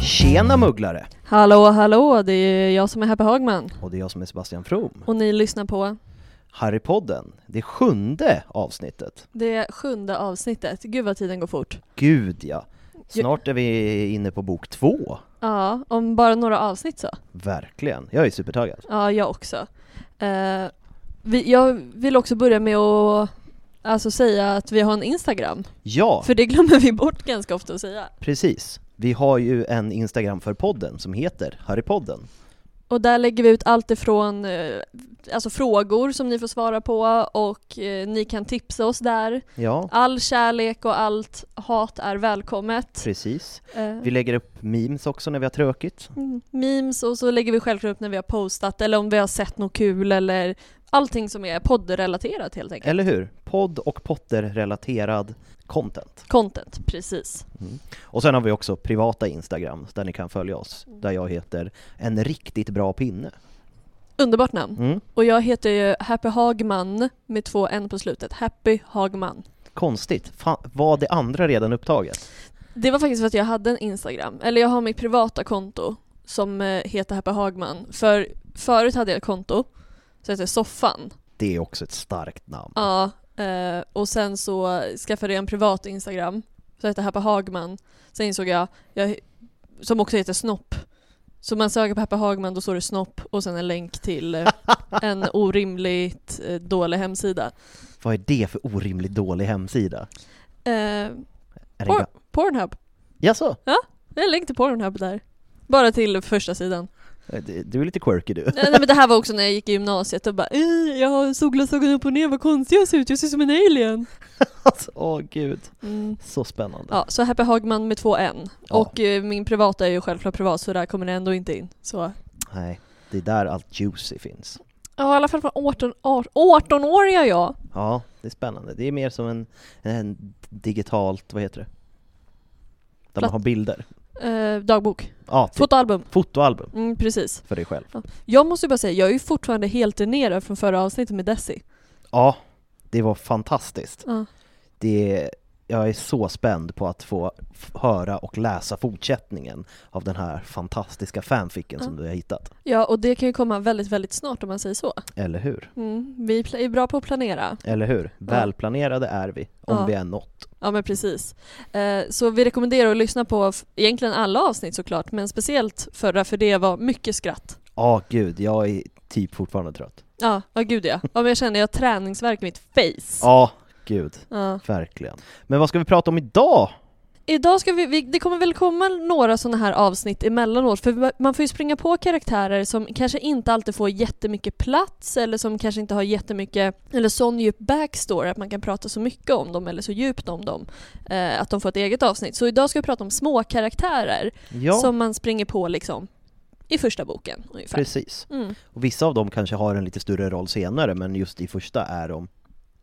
Tjena mugglare! Hallå hallå, det är jag som är Happy Hagman Och det är jag som är Sebastian From. och ni lyssnar på Harrypodden, det sjunde avsnittet. det sjunde avsnittet. Gud vad tiden går fort. Gud ja! Snart är vi inne på bok två. Ja, om bara några avsnitt så. Verkligen. Jag är supertaggad. Ja, jag också. Eh, vi, jag vill också börja med att alltså, säga att vi har en Instagram, Ja, för det glömmer vi bort ganska ofta att säga. precis. Vi har ju en Instagram för podden som heter Harrypodden. Och där lägger vi ut allt ifrån eh, alltså frågor som ni får svara på och eh, ni kan tipsa oss där. Ja, All kärlek och allt hat är välkommet. precis. Eh, Vi lägger upp memes också när vi har tråkigt. Mm, memes och så lägger vi självklart upp när vi har postat eller om vi har sett något kul eller allting som är poddrelaterat helt enkelt. Eller hur? Podd och Potter-relaterad content. Content, precis. Och sen har vi också privata Instagram där ni kan följa oss, där jag heter en riktigt bra pinne. Underbart namn. Mm. Och jag heter ju Happy Hagman med två n på slutet. Happy Hagman. Konstigt, Fan, var det andra redan upptaget? Det var faktiskt för att jag hade en Instagram, eller jag har mitt privata konto som eh, heter Happy Hagman. För förut hade jag ett konto som heter Soffan. Det är också ett starkt namn. Ja, eh, och sen så skaffade jag en privat Instagram som heter Happy Hagman. Sen insåg jag, jag, som också heter Snopp. Så man söker på Happy Hagman, då står det Snopp och sen en länk till eh, en orimligt eh, dålig hemsida. Vad är det för orimligt dålig hemsida? Eh, Por- Pornhub. Jaså? Det är en länk till Pornhub där. Bara till första sidan. Eh, Du är lite quirky du. Nej men det här var också när jag gick i gymnasiet och bara "Eh, jag har solglasögon upp och ner, vad konstig jag ser ut, jag ser ut som en alien. Alltså, Åh gud, Mm. så spännande. Ja, så Happy Hagman med två N. Ja. Och eh, min privata är ju självklart privat så där kommer det ändå inte in. Så Nej, det är där allt juicy finns. Ja, i alla fall från 18, 18, 18-åriga jag. Ja, det är spännande. Det är mer som en, en digitalt, vad heter det? Där man Platt- har bilder. Eh, dagbok. Ja, typ Fotoalbum. fotoalbum Mm, precis. för dig själv. Jag måste bara säga, jag är ju fortfarande helt dränerad från förra avsnittet med Desi. Ja, det var fantastiskt. Ja. Det, jag är så spänd på att få höra och läsa fortsättningen av den här fantastiska fanficken som Ja. du har hittat. ja, och det kan ju komma väldigt, väldigt snart om man säger så. Eller hur? Mm, vi är bra på att planera. Eller hur? Välplanerade är vi, om Ja. vi är något. Ja men precis. Eh, så vi rekommenderar att lyssna på egentligen alla avsnitt såklart, men speciellt förra för det var mycket skratt. Ja, gud, jag är typ fortfarande trött. Ja, ja gud ja. ja men jag känner jag har träningsvärk i mitt face. Ja, gud, Ja. verkligen. Men vad ska vi prata om idag? Idag ska vi, vi, det kommer väl komma några sådana här avsnitt emellanåt för man får ju springa på karaktärer som kanske inte alltid får jättemycket plats eller som kanske inte har jättemycket, eller sån djup backstory att man kan prata så mycket om dem eller så djupt om dem. Eh, att de får ett eget avsnitt. Så idag ska vi prata om små karaktärer Ja, som man springer på liksom i första boken ungefär. precis. Mm. Och vissa av dem kanske har en lite större roll senare, men just i första är de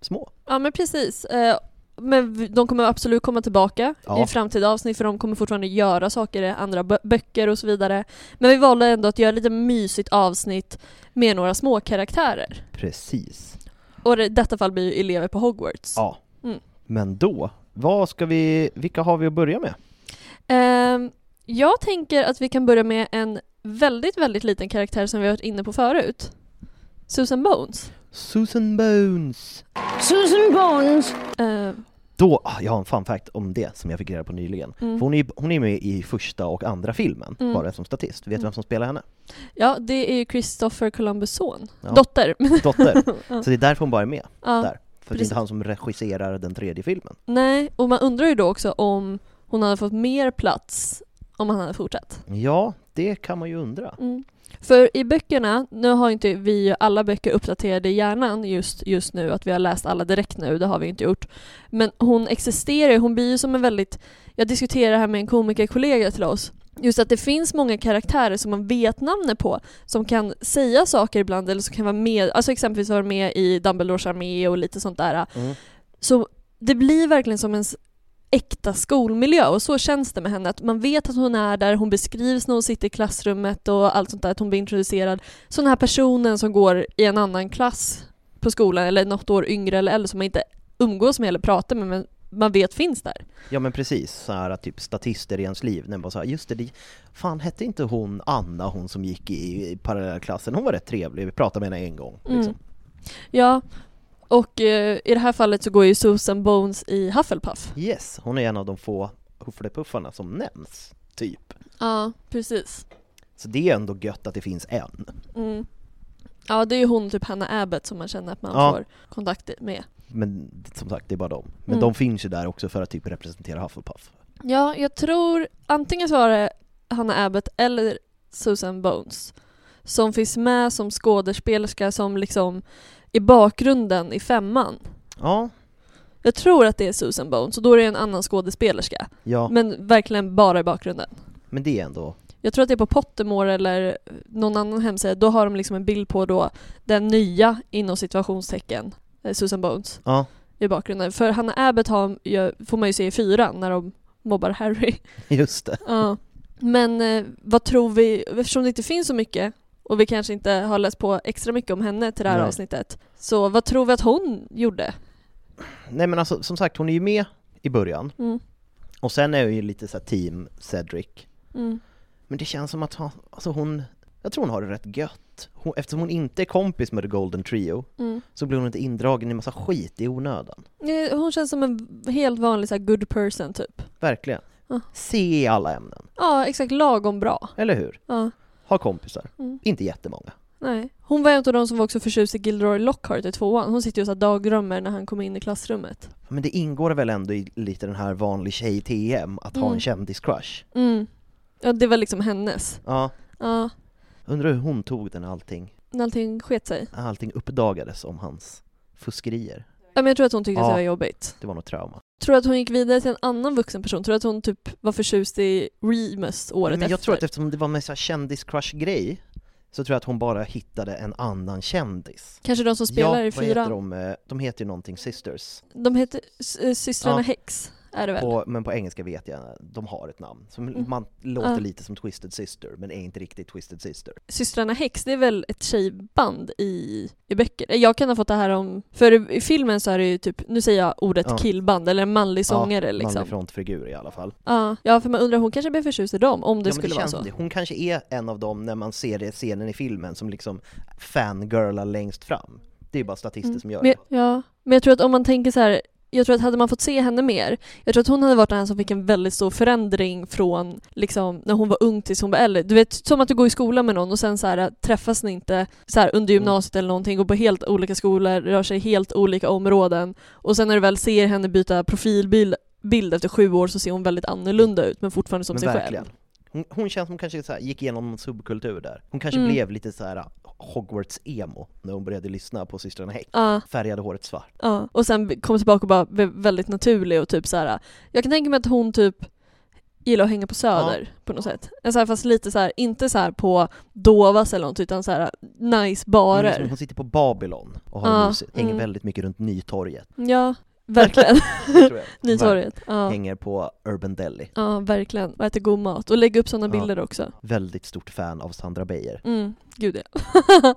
små. Ja men precis. Eh, Men de kommer absolut komma tillbaka Ja. i framtida avsnitt för de kommer fortfarande göra saker i andra bö- böcker och så vidare. Men vi valde ändå att göra lite mysigt avsnitt med några små karaktärer. Precis. Och i detta fall blir ju elever på Hogwarts. Ja. Mm. Men då, vad ska vi, vilka har vi att börja med? Ehm, jag tänker att vi kan börja med en väldigt, väldigt liten karaktär som vi har varit inne på förut. Susan Bones. Susan Bones! Susan Bones. Ehm, Då, ah, jag har en fun fact om det som jag fick reda på nyligen. mm. För hon, är, hon är med i första och andra filmen, Mm. bara som statist. Vet du Mm. vem som spelar henne? Ja, det är ju Christopher Columbus son. Ja. Dotter. Dotter. Så det är därför hon bara är med Ja. där. För det är precis. inte han som regisserar den tredje filmen. Nej, och man undrar ju då också om hon hade fått mer plats om han hade fortsatt. Ja, det kan man ju undra. Mm. För i böckerna, nu har inte vi alla böcker uppdaterade i hjärnan just, just nu, att vi har läst alla direkt nu, det har vi inte gjort. Men hon existerar hon blir ju som en väldigt, jag diskuterar det här med en komikerkollega till oss, just att det finns många karaktärer som man vet namnet på, som kan säga saker ibland eller som kan vara med, alltså exempelvis vara med i Dumbledores armé och lite sånt där. Mm. Så det blir verkligen som en äkta skolmiljö och så känns det med henne. Att man vet att hon är där, hon beskrivs när hon sitter i klassrummet och allt sånt där, att hon blir introducerad. Så den här personen som går i en annan klass på skolan eller något år yngre eller äldre som man inte umgås med eller pratar med men man vet finns där. Ja men precis, så här att typ statister i ens liv, när bara så här, just det, det, fan hette inte hon Anna, hon som gick i, i parallella klassen, hon var rätt trevlig, vi pratade med henne en gång. Liksom. Mm. Ja, och eh, i det här fallet så går ju Susan Bones i Hufflepuff. Yes, hon är en av de få Hufflepuffarna som nämns, typ. Ja, precis. Så det är ändå gött att det finns en. Mm. Ja, det är ju hon, typ Hannah Abbott, som man känner att man Ja. får kontakt med. Men som sagt, det är bara dem. Men Mm. de finns ju där också för att typ representera Hufflepuff. Ja, jag tror antingen så var det Hannah Abbott eller Susan Bones som finns med som skådespelerska som liksom i bakgrunden i femman. Ja, Jag tror att det är Susan Bones och då är det en annan skådespelerska. ja, men, Men verkligen bara i bakgrunden. det är ändå... Jag tror att det är på Pottermore eller någon annan hemsida, då har de liksom en bild på då den nya inom situationstecken eh, Susan Bones Ja, i bakgrunden. För Hannah Abbott har, får man ju se i fyran när de mobbar Harry. just det. Ja. Men eh, vad tror vi, eftersom det inte finns så mycket och vi kanske inte har läst på extra mycket om henne till det här Nej. avsnittet. Så vad tror vi att hon gjorde? Nej men alltså, som sagt, hon är ju med i början. Mm. Och sen är hon ju lite så här team Cedric. Mm. Men det känns som att ha, alltså hon, jag tror hon har det rätt gött. Hon, eftersom hon inte är kompis med The Golden Trio Mm. så blir hon inte indragen i massa skit i onödan. Hon känns som en helt vanlig så här, good person typ. Verkligen. Ja. Se i alla ämnen, Ja, exakt lagom bra. eller hur? Ja. Ha kompisar. Mm. Inte jättemånga. Nej. Hon var en av de som var också förtjust i Gilderoy Lockhart i tvåan. Hon sitter ju och dagdrömmer när han kommer in i klassrummet. Men det ingår väl ändå i lite den här vanlig tjej-TM att ha Mm. en kändis-crush. Mm. Ja, det var liksom hennes. Ja, Ja, undrar hur hon tog den allting, när allting sket sig. allting uppdagades om hans fuskerier. Ja, men jag tror att hon tyckte att Ja. det var jobbigt. Det var nog trauma. Tror du att hon gick vidare till en annan vuxen person? Tror du att hon typ var förtjust i Remus året Men jag efter? tror att eftersom det var med så här kändis-crush-grej så tror jag att hon bara hittade en annan kändis. Kanske de som spelar ja, i vad heter de? Eh, De heter ju någonting Sisters. De heter S- eh, Systrarna Ja. Hex, är det väl? På, men på engelska vet jag, de har ett namn. Som Mm. man låter Ja. lite som Twisted Sister, men är inte riktigt Twisted Sister. Systrarna Hex, det är väl ett tjejband i, i böcker? Jag kan ha fått det här om... För i, filmen så är det ju typ, nu säger jag ordet Ja. killband, eller en manlig sångare liksom. Manlig frontfigur i alla fall. Ja, ja, för man undrar, hon kanske blev förtjust i dem, om det ja, skulle det vara så. det. Hon kanske är en av dem när man ser det scenen i filmen som liksom fangirlar längst fram. Det är bara statister Mm. som gör Men, det. ja, men jag tror att om man tänker så här. Jag tror att hade man fått se henne mer, jag tror att hon hade varit den som fick en väldigt stor förändring från liksom, när hon var ung tills hon var äldre. Du vet, som att du går i skolan med någon och sen så här, träffas ni inte så här, under Mm. gymnasiet eller någonting, går på helt olika skolor, rör sig i helt olika områden och sen när du väl ser henne byta profilbild bild efter sju år så ser hon väldigt annorlunda ut men fortfarande som Men sig verkligen. själv. Hon, hon känns som kanske så här, gick igenom en subkultur där. Hon kanske Mm. blev lite så här Hogwarts-emo när hon började lyssna på systrarna Häck. Ja, Färgade håret svart. ja. Och sen kom tillbaka och bara blev väldigt naturlig och typ så här. jag kan tänka mig att hon typ gillar att hänga på Söder på något sätt. Så här, fast lite så här, inte så här på Dovas eller något utan så här nice Hon, barer. hon sitter på Babylon och har Ja, mysigt, hänger mm. väldigt mycket runt Nytorget. Ja, verkligen. jag. Nytorget. Ja. Hänger på Urban Deli. ja, verkligen. Och äter god mat. Och lägga upp sådana Ja. bilder också. Väldigt stort fan av Sandra Beijer. Mm, gud ja.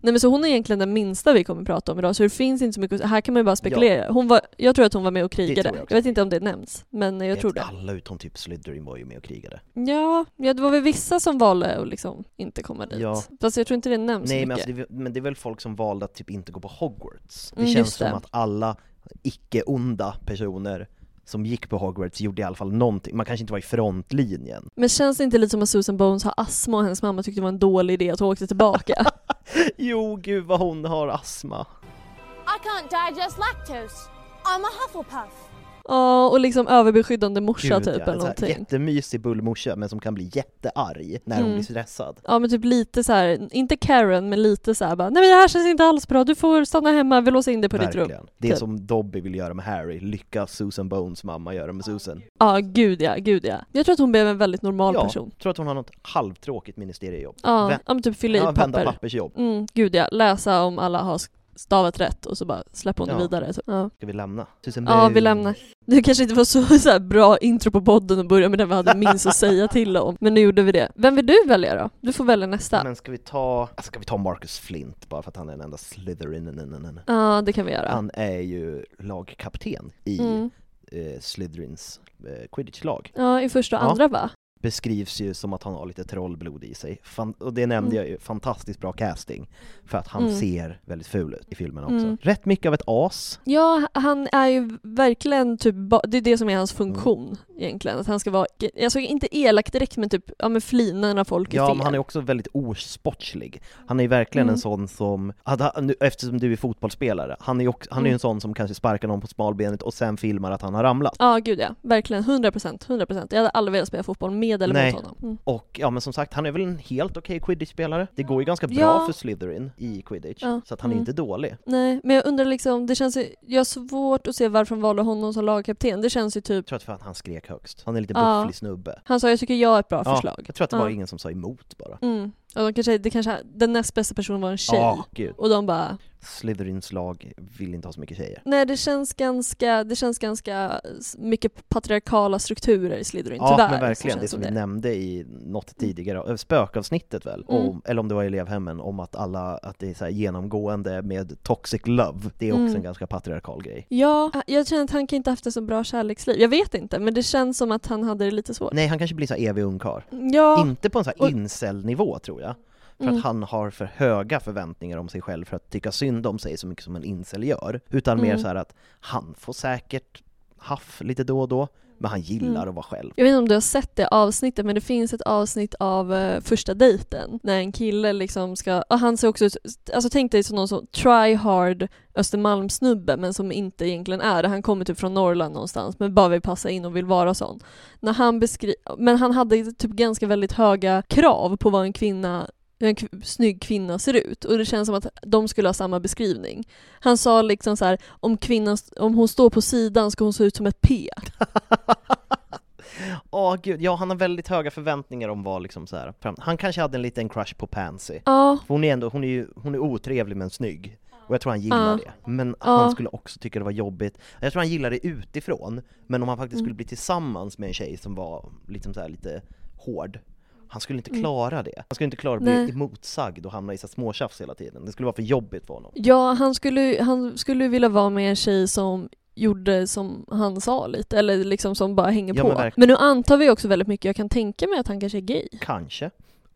Nej men så hon är egentligen den minsta vi kommer prata om idag, så det finns inte så mycket, här kan man ju bara spekulera. Hon var, jag tror att hon var med och krigade. jag Jag, vet inte om det nämns, men jag Vet, tror det. Alla utom typ Slytherin var ju med och krigade. Ja, ja, det var väl vissa som valde att liksom inte komma dit. Ja. Fast jag tror inte det nämns Nej så men, mycket. alltså, det, men det är väl folk som valde att typ inte gå på Hogwarts. Det Mm, känns just det. som att alla icke-onda personer som gick på Hogwarts gjorde i alla fall någonting, man kanske inte var i frontlinjen. Men känns det inte lite som att Susan Bones har astma och hennes mamma tyckte det var en dålig idé att hon åkte tillbaka? jo, gud vad hon har astma. I can't digest lactose. I'm a Hufflepuff. Ja, och liksom överbeskyddande morsa Gud, typ ja. eller någonting. Jättemysig bullmorsa men som kan bli jättearg när hon Mm. blir stressad. Ja men typ lite så här, inte Karen men lite så här bara nej men det här känns inte alls bra, du får stanna hemma, vi låser in dig på ditt rum. Verkligen. Det är Typ. som Dobby vill göra med Harry, lyckas Susan Bones mamma göra med Susan. Ja gud ja, gud ja. Jag tror att hon blev en väldigt normal ja, person. tror att hon har något halvtråkigt ministeriejobb. Ja, Vä- ja men typ fylla i ja, vända papper. pappersjobb. Mm, gud ja, läsa om alla har stavat rätt och så bara släpper hon det Ja. vidare. Så, ja. Ska vi lämna? Susan ja, vi lämnar. Det kanske inte var så, så här bra intro på podden att börja med den vi hade minst att säga till om, men nu gjorde vi det. Vem vill du välja då? Du får välja nästa. Men ska vi ta, alltså, ska vi ta Marcus Flint bara för att han är den enda Slytherin? Ja, det kan vi göra. Han är ju lagkapten i Mm. eh, Slytherins eh, quidditch-lag. Ja, i första och Ja. andra va? Beskrivs ju som att han har lite trollblod i sig. Fan, och det nämnde Mm. jag ju, fantastiskt bra casting. För att han Mm. ser väldigt ful ut i filmen också. Mm. Rätt mycket av ett as. Ja, han är ju verkligen typ, det är det som är hans funktion Mm. egentligen. Att han ska vara, såg inte elak direkt men typ, ja men flina när folk är Ja, fel. men han är också väldigt osportslig. Han är ju verkligen Mm. en sån som, eftersom du är fotbollsspelare, han är ju han är ju Mm. en sån som kanske sparkar någon på smalbenet och sen filmar att han har ramlat. Ja, gud ja. Verkligen. 100 procent. 100 procent. Jag hade aldrig velat spela fotboll med eller Nej. mot honom. Mm. Och ja men som sagt, han är väl en helt okej quidditch-spelare. Det går ju ganska bra Ja. för Slytherin i quidditch, Ja. så att han är Mm. inte dålig. Nej, men jag undrar liksom, det känns ju, jag har svårt att se varför de valde honom som lagkapten. Det känns ju typ, Jag tror att för att han skrek högst. Han är lite Ja. bufflig snubbe. han sa jag tycker jag är ett bra Ja, förslag. jag tror att det var Ja. ingen som sa emot bara. Mm. Och de kanske, det kanske, den näst bästa personen var en tjej. Ja, gud. Och de bara, Slytherins lag vill inte ha så mycket tjejer. nej det känns ganska, det känns ganska mycket patriarkala strukturer i Slytherin, Ja tyvärr. men så verkligen, det som det. vi nämnde i något tidigare, spökavsnittet väl, Mm. om, eller om det var i elevhemmen, om att alla, att det är så genomgående med toxic love. Det är också Mm. en ganska patriarkal grej. Ja, jag känner att han kan inte haft ett så bra kärleksliv. Jag vet inte, men det känns som att han hade det lite svårt. Nej, han kanske blir så här evig ungkarl. Ja, Inte på en sån här incel-nivå tror jag. För Mm. att han har för höga förväntningar om sig själv för att tycka synd om sig så mycket som en incel gör. Utan mer Mm. så här att han får säkert haff lite då och då, men han gillar Mm. att vara själv. Jag vet inte om du har sett det avsnittet men det finns ett avsnitt av eh, första dejten när en kille liksom ska, och han ser också ut, alltså tänk dig som någon som try hard Östermalmssnubbe men som inte egentligen är det. Han kommer typ från Norrland någonstans men bara vill passa in och vill vara sån. När han beskri- men han hade typ ganska väldigt höga krav på vad en kvinna hur en snygg kvinna ser ut och det känns som att de skulle ha samma beskrivning. Han sa liksom så här, om kvinnan, om hon står på sidan ska hon se ut som ett P. Åh gud, ja han har väldigt höga förväntningar om vad liksom så här. Han kanske hade en liten crush på Pansy. Ja, Hon är ändå, hon är ju, hon är otrevlig men snygg. Och jag tror han gillar Ja. det. Men Ja. han skulle också tycka det var jobbigt. Jag tror han gillar det utifrån, men om han faktiskt Mm. skulle bli tillsammans med en tjej som var liksom så här lite hård, han skulle inte Mm. klara det. Han skulle inte klara att Nej. bli emotsagd och hamna i så småtjafs hela tiden. Det skulle vara för jobbigt för honom. Ja, han skulle, han skulle vilja vara med en tjej som gjorde som han sa lite, eller liksom som bara hänger Ja, på. men Men, nu antar vi också väldigt mycket, jag kan tänka mig att han kanske är gay. Kanske.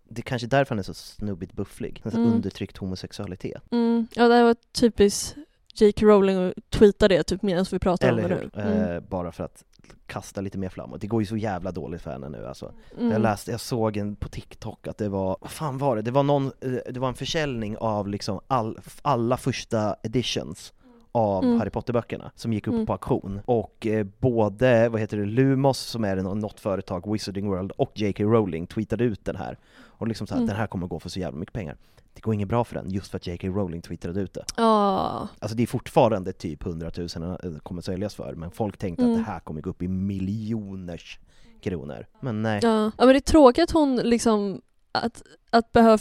Det är kanske därför han är så snubbigt bufflig. Här Mm. undertryckt homosexualitet. Mm, ja, det här var typiskt J.K. Rowling att tweeta det typ medan vi pratar Eller om det hur? nu. Mm. Eh, bara för att kasta lite mer framåt. Det går ju så jävla dåligt för henne nu alltså. Mm. Jag läste, jag såg en på TikTok att det var, vad fan var det? Det var någon, eh, det var en försäljning av liksom all, alla första editions av Mm. Harry Potter-böckerna som gick upp Mm. på auktion. Och eh, både, vad heter det, Lumos som är nå- något företag, Wizarding World och J.K. Rowling tweetade ut den här. Och liksom så här, Mm. den här kommer gå för så jävla mycket pengar. Det går inget bra för den, just för att J.K. Rowling twittrade ut det. Ja. Alltså det är fortfarande typ 100 000 det kommer säljas för, men folk tänkte Mm. att det här kommer gå upp i miljoners kronor. Men nej. Ja. ja men det är tråkigt att hon liksom att, att behöva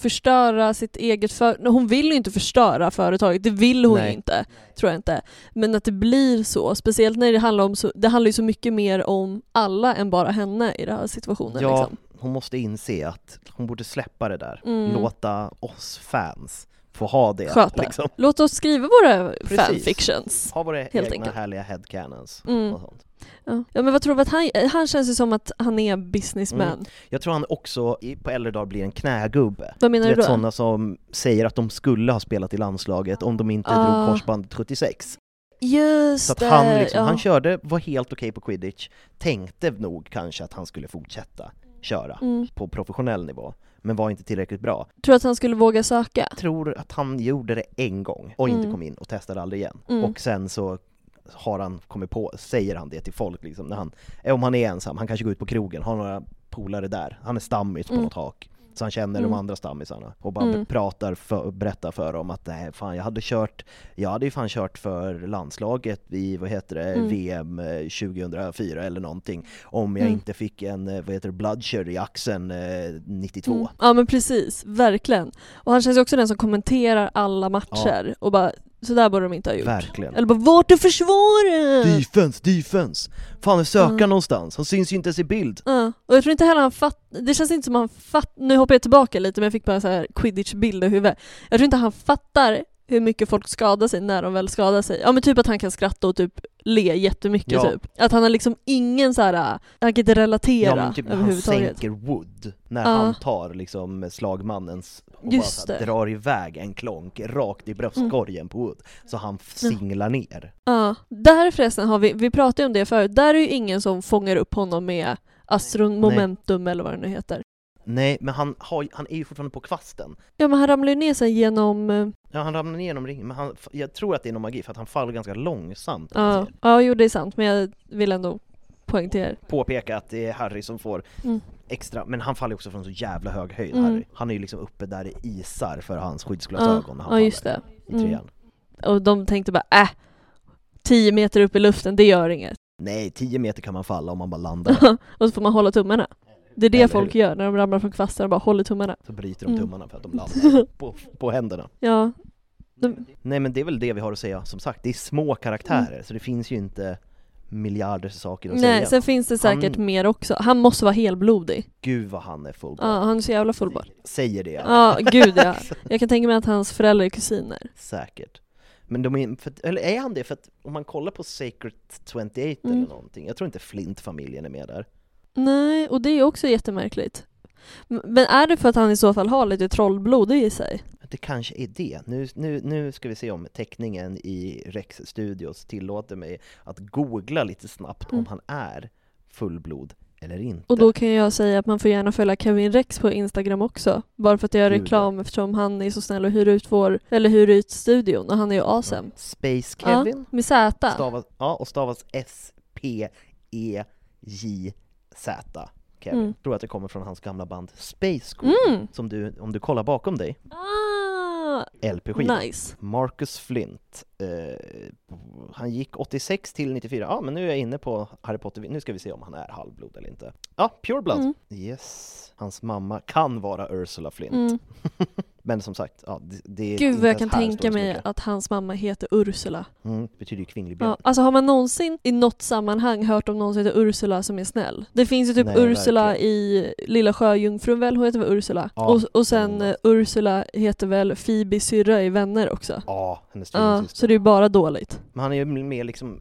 förstöra sitt eget för... Nej, Hon vill ju inte förstöra företaget, det vill hon ju Nej. inte. Tror jag inte. Men att det blir så, speciellt när det handlar om så, det handlar ju så mycket mer om alla än bara henne i den här situationen Ja, liksom. Hon måste inse att hon borde släppa det där. Mm. Låta oss fans få ha det. Sköta. Liksom. Låt oss skriva våra Precis. fanfictions. Ha våra Helt egna enkelt. härliga headcanons Mm. och sånt. Ja. ja men vad tror du att han, han känns ju som att han är businessman. Mm. Jag tror han också i- på äldre dagar blir en knägubbe. Vad menar Du då? sådana som säger att de skulle ha spelat i landslaget om de inte Ah. drog korsbandet 76. Just Så att det! han, liksom, ja. han körde, var helt okej på quidditch, tänkte nog kanske att han skulle fortsätta köra mm. på professionell nivå, men var inte tillräckligt bra. Tror du att han skulle våga söka? Tror att han gjorde det en gång och inte Mm. kom in och testade aldrig igen. Mm. Och sen så har han kommit på, säger han det till folk liksom, när han, om han är ensam, han kanske går ut på krogen, har några polare där, han är stammis på Mm. något hak. Så han känner Mm. de andra stammisarna och bara Mm. pratar för, berättar för dem att nej, fan jag hade kört, jag hade ju fan kört för landslaget i, vad heter det, Mm. VM eh, 2004 eller någonting om jag Mm. inte fick en, eh, vad heter det, bloodshed i axeln eh, 92. Mm. Ja men precis, verkligen. Och han känns ju också den som kommenterar alla matcher och bara så där borde de inte ha gjort. Verkligen. Eller bara vart är försvaret? Defense, defense! Fan är sökaren Mm. någonstans? Han syns ju inte ens i bild. Ja, och jag tror inte heller han fattar, det känns inte som han fattar, nu hoppar jag tillbaka lite men jag fick bara så här quidditch-bild i huvudet. Jag tror inte han fattar hur mycket folk skadar sig när de väl skadar sig. Ja men typ att han kan skratta och typ le jättemycket Ja. typ. Att han har liksom ingen så här, han kan inte relatera Ja men typ när han sänker Wood, när Ja. han tar liksom slagmannens och Just bara här, drar iväg en klonk rakt i bröstkorgen på Wood, så han singlar ner. Ja, där förresten har vi, vi pratade ju om det förut, där är ju ingen som fångar upp honom med astromomentum eller vad det nu heter. Nej, men han, har, han är ju fortfarande på kvasten. Ja men han ramlar ju ner sig genom, eh, Ja, han ramlar ner genom ringen, men han, jag tror att det är någon magi för att han faller ganska långsamt. ja, ja jo det är sant men jag vill ändå poängtera. Påpeka att det är Harry som får Mm. extra, men han faller också från så jävla hög höjd, Mm. Harry. Han är ju liksom uppe där det isar för hans skyddsglasögon när han Ja, just faller det. i trean. Och de tänkte bara äh, 10 meter upp i luften, det gör inget. Nej, 10 meter kan man falla om man bara landar, och så får man hålla tummarna. Det är det Eller folk hur? gör när de ramlar från kvasten, de bara håller tummarna. så bryter de Mm. tummarna för att de landar på, på händerna. Ja, de, Nej men det är väl det vi har att säga, som sagt, det är små karaktärer, så det finns ju inte miljarder saker att Mm. nej, säga. sen finns det säkert Han- mer också. Han måste vara helblodig. Gud vad han är full Ja, han är så jävla fullbart. Säger det Ja, gud ja. Jag kan tänka mig att hans föräldrar är kusiner. Säkert. Men de är, för, eller är han det? För att om man kollar på Sacred 28 Mm. eller någonting, jag tror inte Flint-familjen är med där. Nej, och det är också jättemärkligt. Men är det för att han i så fall har lite trollblod i sig? Det kanske är det. Nu, nu, nu ska vi se om teckningen i Rex Studios tillåter mig att googla lite snabbt om Mm. han är fullblod eller inte. Och då kan jag säga att man får gärna följa Kevin Rex på Instagram också. Bara för att jag gör Gud, reklam eftersom han är så snäll och hyr ut vår, eller hyr ut studion och han är ju awesome. Space Kevin, Ja, med Z. stavas, ja, och stavas S-P-E-J-Z. Kevin. Mm. Tror att det kommer från hans gamla band Space Queen, Mm. som du, om du kollar bakom dig, Ah, LP-skivan. nice. Marcus Flint. Eh, han gick 86 till 94. Ja, men nu är jag inne på Harry Potter. Nu ska vi se om han är halvblod eller inte. Ja, Pure Blood. Mm. Yes. Hans mamma kan vara Ursula Flint. Mm. Men som sagt, ja, det, det Gud vad jag kan tänka det mig att hans mamma heter Ursula. Mm, betyder ju kvinnlig björn. Ja, alltså har man någonsin i något sammanhang hört om någon som heter Ursula som är snäll? Det finns ju typ Nej, Ursula verkligen. i Lilla Sjöjungfrun väl, hon heter väl Ursula? Ja, och, och sen eh, Ursula heter väl Phoebe syrra i Vänner också? Ja, hennes Ja, så det är bara dåligt. Men han är ju med liksom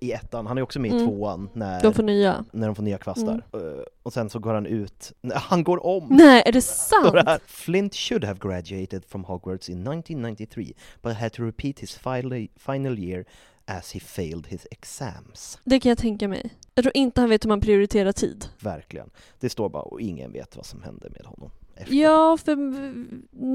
i ettan, han är också med i Mm. tvåan när, De får nya. när de får nya kvastar. Mm. Eh, och sen så går han ut, han går om! Nej, är det sant? det här. Flint should have graduated from Hogwarts in 1993 but had to repeat his final, final year as he failed his exams. Det kan jag tänka mig. Jag tror inte han vet hur man prioriterar tid. Verkligen. Det står bara och ingen vet vad som hände med honom. Efter. Ja, för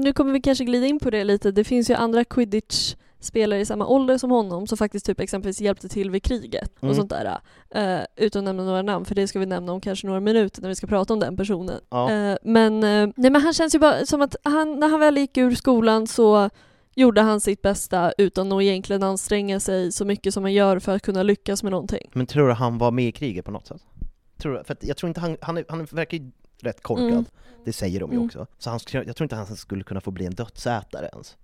nu kommer vi kanske glida in på det lite. Det finns ju andra quidditch spelare i samma ålder som honom som faktiskt typ exempelvis hjälpte till vid kriget och Mm. sånt där. Uh, utan att nämna några namn, för det ska vi nämna om kanske några minuter när vi ska prata om den personen. Ja. Eh, men, eh, nej, men han känns ju bara som att han, när han väl gick ur skolan så gjorde han sitt bästa utan att egentligen anstränga sig så mycket som man gör för att kunna lyckas med någonting. Men tror du han var med i kriget på något sätt? Tror du, för jag tror inte han, han, han verkar ju rätt korkad, Mm. det säger de ju Mm. också. Så han, jag tror inte han skulle kunna få bli en dödsätare ens.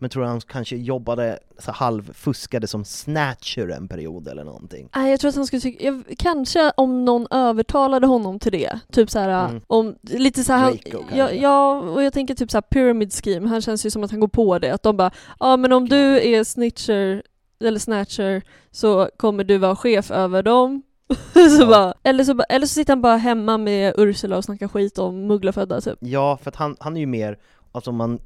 Men tror du han kanske jobbade, så halvfuskade som snatcher en period eller någonting? Nej, jag tror att han skulle tycka, jag, kanske om någon övertalade honom till det. Typ såhär, Mm. om, lite såhär, ja, ja, och jag tänker typ såhär pyramid scheme, han känns ju som att han går på det. Att de bara, ja men om du är snitcher, eller snatcher, så kommer du vara chef över dem. så Ja. bara, eller, så, eller så sitter han bara hemma med Ursula och snackar skit om mugglarfödda typ. Ja, för att han, han är ju mer, alltså om man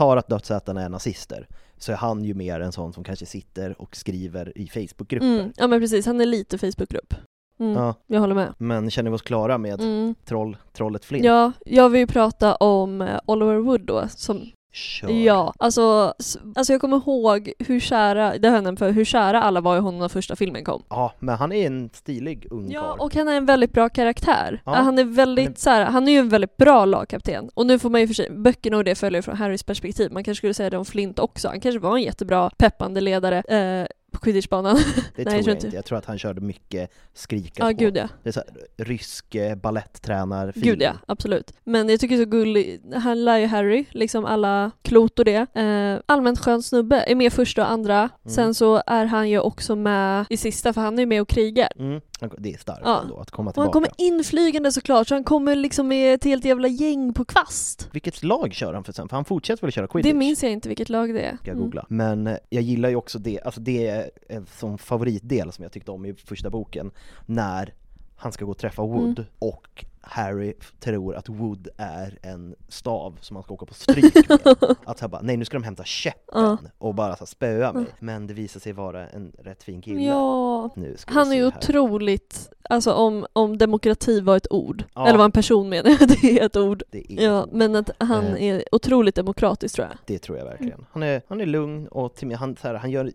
tar att dödsätarna är nazister, så är han ju mer en sån som kanske sitter och skriver i Facebookgrupper. Mm, ja men precis, han är lite Facebookgrupp. Mm, Ja, Jag håller med. men känner vi oss klara med Mm. troll, trollet Flint? Ja, jag vill ju prata om eh, Oliver Wood då, som Kör. Ja, alltså, alltså jag kommer ihåg hur kära, det nämnt för, hur kära alla var i honom när första filmen kom. Ja, men han är en stilig ung Ja, karl. och han är en väldigt bra karaktär. Ja. Han är väldigt är- så här, han är ju en väldigt bra lagkapten. Och nu får man ju för sig, böckerna och det följer från Harrys perspektiv. Man kanske skulle säga det om Flint också. Han kanske var en jättebra peppande ledare eh, quidditchbanan. Det Nej, tror jag jag, tror inte. inte. Jag tror att han körde mycket skrika Ja, på. gud ja. Det är så här, rysk eh, baletttränar Gud ja, absolut. Men jag tycker det är så gullig, han lär ju Harry, liksom alla klot och det. Eh, allmänt skön snubbe, är med första och andra. Mm. Sen så är han ju också med i sista, för han är ju med och krigar. Mm, det är starkt Ja. ändå att komma Och han tillbaka. kommer inflygande såklart, så han kommer liksom med ett helt jävla gäng på kvast. Vilket lag kör han för sen? För han fortsätter väl köra quidditch? Det minns jag inte vilket lag det är. Ska jag Mm. googla. Men eh, jag gillar ju också det, alltså det är en sån favoritdel som jag tyckte om i första boken, när han ska gå och träffa Wood Mm. och Harry tror att Wood är en stav som han ska åka på stryk med. Att han bara, nej nu ska de hämta käppen Ja. och bara så spöa mig. Men det visar sig vara en rätt fin kille. Ja, han är ju otroligt, alltså om, om demokrati var ett ord, Ja. eller var en person menar jag, det är ett ord. Är Ja, så. men att han Eh. är otroligt demokratisk tror jag. Det tror jag verkligen. Han är, han är lugn och till, han, så här, han gör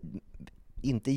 inte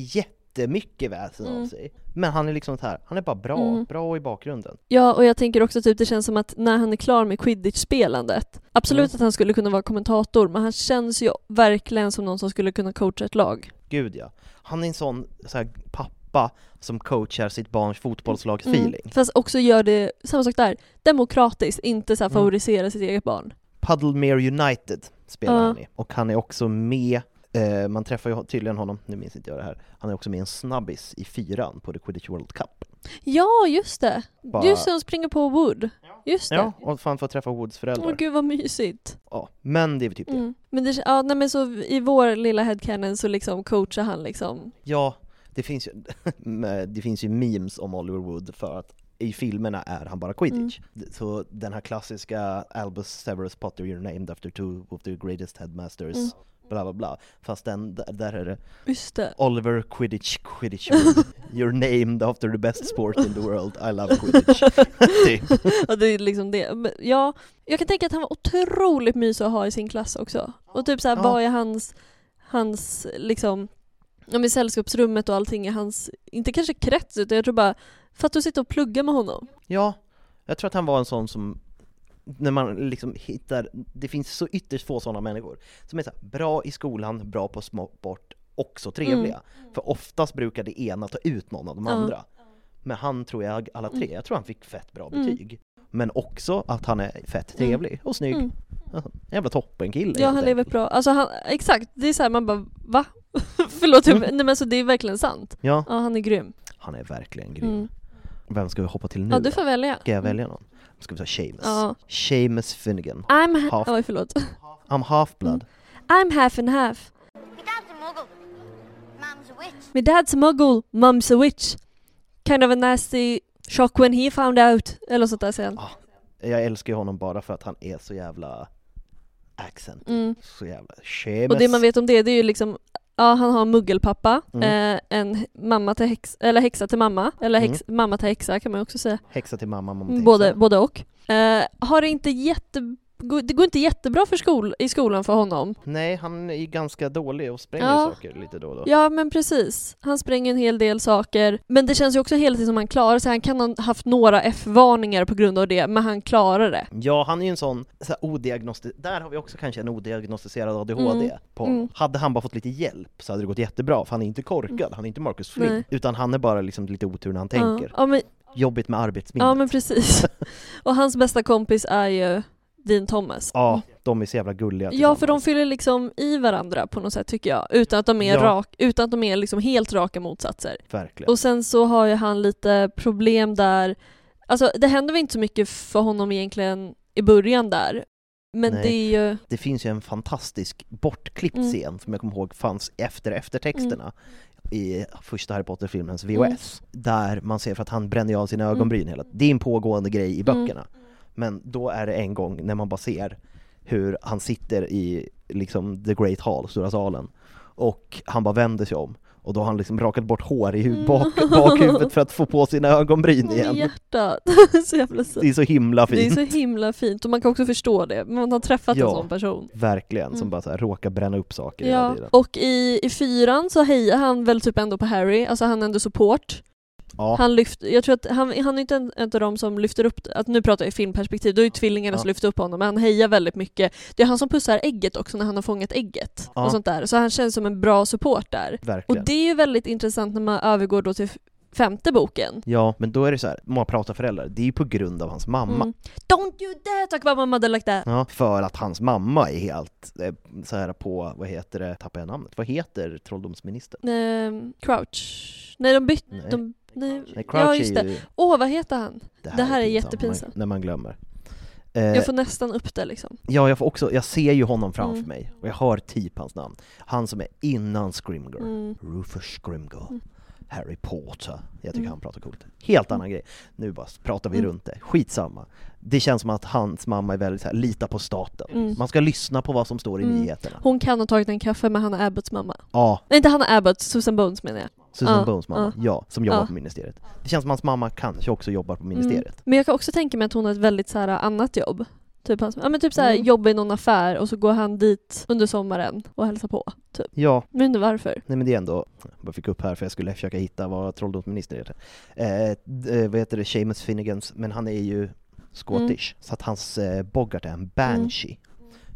jättemycket väsen av Mm. sig. Men han är liksom så här, han är bara bra, Mm. bra i bakgrunden. Ja, och jag tänker också typ det känns som att när han är klar med quidditch-spelandet, absolut Mm. att han skulle kunna vara kommentator, men han känns ju verkligen som någon som skulle kunna coacha ett lag. Gud ja. Han är en sån så här, pappa som coachar sitt barns fotbollslags feeling. Mm. Fast också gör det, samma sak där, demokratiskt, inte så här Mm. favorisera sitt eget barn. Puddlemere United spelar Ja. han i. Och han är också med, eh, man träffar ju tydligen honom, nu minns inte jag det här, han är också med i en snabbis i fyran på The Quidditch World Cup. Ja, just det! Bara- Just det, hon springer på Wood. Just det. Ja, och fan får träffa Woods föräldrar. Åh gud vad mysigt. Ja, men det är väl typ det. Mm. Men, det, ja, nej, men så i vår lilla headcanon så liksom coachar han liksom. Ja, det finns ju, det finns ju memes om Oliver Wood för att i filmerna är han bara quidditch. Mm. Så den här klassiska Albus Severus Potter, you're named after two of the greatest headmasters, Mm. Bla bla bla. Fast den, där- där är det Just det. Oliver Quidditch Quidditch you're named after the best sport in the world, I love Quidditch. typ. Ja, det är liksom det. Men, ja, jag kan tänka att han var otroligt mysig att ha i sin klass också. Och typ såhär, Ja. vad är hans, hans liksom, ja men sällskapsrummet och allting är hans, inte kanske krets utan jag tror bara, för att du sitter och pluggar med honom. Ja, jag tror att han var en sån som när man liksom hittar, det finns så ytterst få sådana människor som är så här, bra i skolan, bra på sport, också trevliga. För oftast brukar det ena ta ut någon av de Ja. andra. Men han tror jag, alla tre, jag tror han fick fett bra Mm. betyg. Men också att han är fett trevlig och snygg. Mm. Alltså, jävla toppenkille Ja han lever bra, alltså han, exakt, det är såhär man bara va? Förlåt, Mm. nej men alltså det är verkligen sant. Ja, Ja han är grym. han är verkligen grym. Mm. Vem ska vi hoppa till nu Ja du får välja. Ska jag välja någon? Ska vi ta Seamus? Ja. Seamus Finnegan. I'm ha- Half- Oj förlåt. I'm half blood. I'm half and half. My dad's a muggle. Mum's a witch. My dad's a muggle, mum's a witch. Kind of a nasty shock when he found out. Eller sånt där säger han. Jag älskar ju honom bara för att han är så jävla accent. Mm. Så jävla Seamus. Och det man vet om det, det är ju liksom Ja, han har en muggelpappa, Mm. eh, en mamma till häx, eller häxa till mamma, eller häx, mamma till häxa kan man också säga. Häxa till mamma, mamma till Både, häxa. både och. Eh, har inte jätte, det går inte jättebra för skol, i skolan för honom. Nej, han är ganska dålig och spränger Ja. saker lite då och då. Ja men precis. Han spränger en hel del saker. Men det känns ju också hela tiden som han klarar sig. Han kan ha haft några F-varningar på grund av det, men han klarar det. Ja, han är ju en sån, så här, odiagnosti- där har vi också kanske en odiagnostiserad ADHD Mm. på Mm. Hade han bara fått lite hjälp så hade det gått jättebra, för han är inte korkad, han är inte Marcus Flynn, Nej. utan han är bara liksom lite otur när han tänker. Ja, ja, men, Jobbigt med arbetsminnet. ja men precis. Och hans bästa kompis är ju Dean Thomas. Ja, de är så jävla gulliga Ja, för de fyller liksom i varandra på något sätt tycker jag. Utan att de är, Ja. rak, utan att de är liksom helt raka motsatser. Verkligen. Och sen så har ju han lite problem där, alltså det händer väl inte så mycket för honom egentligen i början där. Men Nej. det är ju, Det finns ju en fantastisk bortklippt Mm. scen som jag kommer ihåg fanns efter eftertexterna i första Harry Potter-filmens VHS. Där man ser för att han bränner av sina ögonbryn hela Det är en pågående grej i Mm. Men då är det en gång när man bara ser hur han sitter i liksom the great hall, stora salen, och han bara vänder sig om och då har han liksom rakat bort hår i huvud, bak, Mm. bakhuvudet för att få på sina ögonbryn i igen. hjärtat. så jävla så. Det är så himla Det är fint. så himla fint och man kan också förstå det. Man har träffat Ja. en sån person. Verkligen, som Mm. bara så här, råkar bränna upp saker Ja, tiden. och i, i fyran så hejar han väl typ ändå på Harry, alltså han är ändå support. Ja, Han lyft, jag tror att han, han är inte en, en av dem som lyfter upp, att nu pratar jag i filmperspektiv, då är ju tvillingarna Ja. som lyfter upp honom, men han hejar väldigt mycket. Det är han som pussar ägget också när han har fångat ägget Ja. och sånt där, så han känns som en bra support där. Och verkligen. det är ju väldigt intressant när man övergår då till femte boken. Ja, men då är det så här, många pratar föräldrar, det är ju på grund av hans mamma. Mm. Don't you dare talk about my mother like that! Ja, för att hans mamma är helt eh, så här på, vad heter det, tappar jag namnet? Vad heter trolldomsministern? Ehm, Crouch. Nej de bytte, de, nej, Nej, Crouch ja just är det. ju, Åh vad heter han? det det här är pinsamt, jättepinsamt. När man glömmer. Eh, Jag får nästan upp det liksom. Ja, jag får också, jag ser ju honom framför Mm. mig, och jag hör typ hans namn. Han som är innan Scrimger. Mm. Rufus Scrimger. Mm. Harry Potter. Jag tycker Mm. han pratar coolt. Helt annan grej. Nu bara pratar vi Mm. runt det. Skitsamma. Det känns som att hans mamma är väldigt så här, lita på staten. Mm. Man ska lyssna på vad som står i Mm. nyheterna. Hon kan ha tagit en kaffe med Hanna Abbotts mamma. Ja, Nej inte Hanna Abbott, Susan Bones menar jag. Susan Ja, Bones mamma, ja, som jobbar Ja. på ministeriet. Det känns som hans mamma kanske också jobbar på ministeriet. Mm. Men jag kan också tänka mig att hon har ett väldigt så här, annat jobb. Typ, hans, ja, men typ så här, Mm. jobba i någon affär och så går han dit under sommaren och hälsar på. Typ. Ja, vet inte varför. nej men det är ändå, jag bara fick upp här för jag skulle försöka hitta vad trolldomsminister heter. Eh, eh, vad heter det, Seamus Finnegans, men han är ju Scottish, så att hans eh, boggart är en banshee.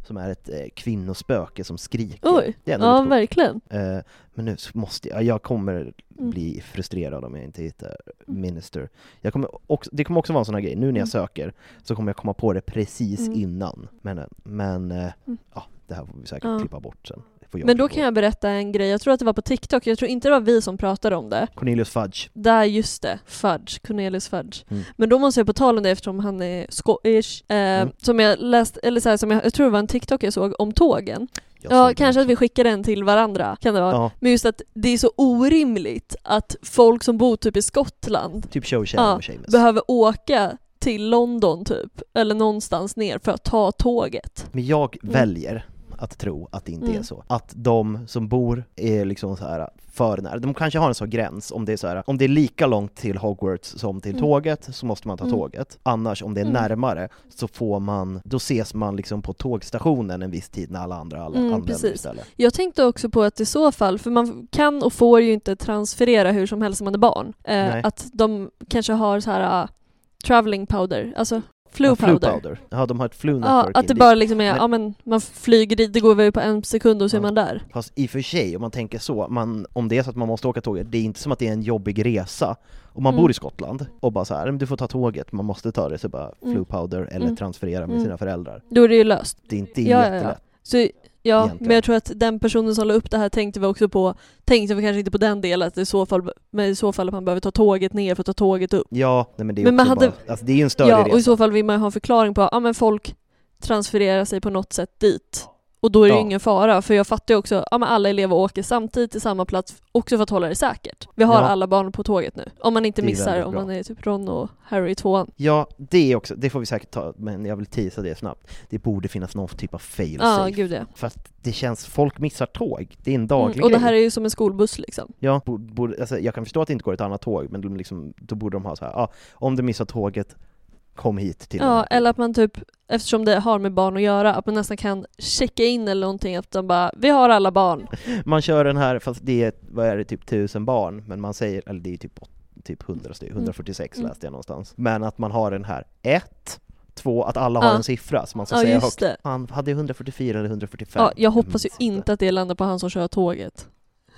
Som är ett eh, kvinnospöke som skriker. Oj, Det är ja coolt. verkligen. Eh, men nu måste jag, jag kommer Mm. bli frustrerad om jag inte hittar minister. Jag kommer också, det kommer också vara en sån här grej, nu när jag Mm. söker så kommer jag komma på det precis Mm. innan. Men, men eh, Mm. ja, det här får vi säkert Ja. klippa bort sen. Får jag Men då kan jag berätta en grej, jag tror att det var på TikTok, jag tror inte det var vi som pratade om det. Cornelius Fudge. Där, just det, Fudge, Cornelius Fudge. Mm. Men då måste jag på tal om det eftersom han är Scottish, eh, Mm. som jag läste, eller så här, som jag, jag tror det var en TikTok jag såg om tågen. Ja, kanske att vi skickar den till varandra, kan det vara. Ja, Men just att det är så orimligt att folk som bor typ i Skottland typ show Ja, behöver åka till London typ, eller någonstans ner för att ta tåget. Men jag Mm. väljer att tro att det inte är Mm. så. Att de som bor är liksom så här för nära. De kanske har en sån gräns, om det är så här, om det är lika långt till Hogwarts som till Mm. tåget så måste man ta Mm. tåget. Annars om det är Mm. närmare så får man, då ses man liksom på tågstationen en viss tid när alla andra alla Mm, anländer precis. istället. Jag tänkte också på att i så fall, för man kan och får ju inte transferera hur som helst när man är barn, eh, att de kanske har så här uh, traveling powder, alltså flu Ja, powder. powder. Ja, de har ett flu Ja, network att det bara liksom är, Men- ja men man flyger dit, det går väl på en sekund och så är Ja. man där. Fast i och för sig, om man tänker så, man, om det är så att man måste åka tåget, det är inte som att det är en jobbig resa. Om man Mm. bor i Skottland och bara så här, "Men du får ta tåget, man måste ta det, så bara Mm. flu powder eller Mm. transferera med Mm. sina föräldrar. Då är det ju löst. Det är inte Ja, ja, ja. jättelätt. Så, ja, Egentligen. men jag tror att den personen som la upp det här tänkte vi också på, tänkte vi kanske inte på den delen, att det i så fall, men i så fall att man behöver ta tåget ner för att ta tåget upp. Ja, nej, men det är Men man hade- bara, alltså det är ju en större Ja, resa. och i så fall vill man ha en förklaring på, ja men folk transfererar sig på något sätt dit. Och då är det ju Ja. ingen fara, för jag fattar ju också, ja men alla elever åker samtidigt till samma plats, också för att hålla det säkert. Vi har Ja. alla barn på tåget nu. Om man inte missar, om man är typ Ron och Harry i tvåan. Ja, det är också, det får vi säkert ta, men jag vill tisa det snabbt. Det borde finnas någon typ av fail Ja, safe. gud ja. För att det känns, folk missar tåg, det är en daglig Mm. Och det grej. här är ju som en skolbuss liksom. Ja, borde, borde, alltså, jag kan förstå att det inte går ett annat tåg, men de liksom, då borde de ha så här, ah, om du missar tåget, kom hit till Ja, eller att man typ, eftersom det har med barn att göra, att man nästan kan checka in eller någonting att de bara, vi har alla barn. Man kör den här, fast det är, vad är det, typ tusen barn, men man säger, eller det är typ, typ 100 stycken, 146 Mm. läste jag någonstans. Men att man har den här, ett, två, att alla har Ja. en siffra, så man ska Ja, säga högt. det. Han hade 144 eller 145. Ja, jag hoppas ju inte att det landar på han som kör tåget.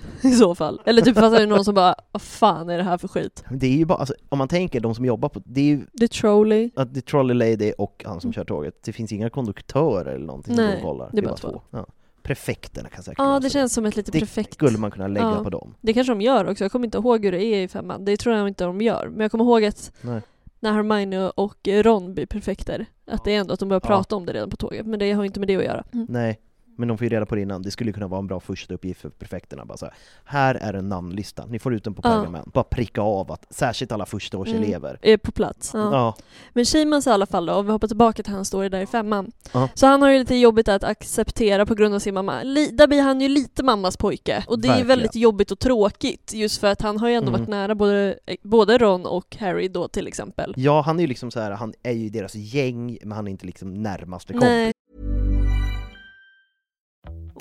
I så fall. Eller typ fattar du någon som bara, vad fan är det här för skit? Det är ju bara, alltså, om man tänker de som jobbar på, det är ju The trolley. att det är Trolley Lady och han som kör tåget, det finns inga konduktörer eller någonting som Mm. Nej, och kollar. det är bara två. Ja. Prefekterna kan säkert Ja, det känns som ett litet Det prefekt. skulle man kunna lägga Ja. på dem. Det kanske de gör också, jag kommer inte ihåg hur det är i femman. Det tror jag inte de gör. Men jag kommer ihåg att Nej. när Hermione och Ron blir perfekter, att det är ändå att de börjar Ja. prata om det redan på tåget. Men det har inte med det att göra. Mm. Nej, men de får ju reda på det innan. Det skulle kunna vara en bra första uppgift för prefekterna. Bara så här, här är en namnlista, ni får ut den på Ja. pergament. Bara pricka av att, särskilt alla förstaårselever. Är på plats. Ja. Ja. Men Seamus i alla fall då, om vi hoppar tillbaka till hans story där i femman. Ja. Så han har ju lite jobbigt att acceptera på grund av sin mamma. Li- där blir han ju lite mammas pojke. Och det är Verkligen. väldigt jobbigt och tråkigt just för att han har ju ändå Mm. varit nära både, både Ron och Harry då till exempel. ja, han är ju liksom så här, han är ju deras gäng, men han är inte liksom närmaste kompis. Nej,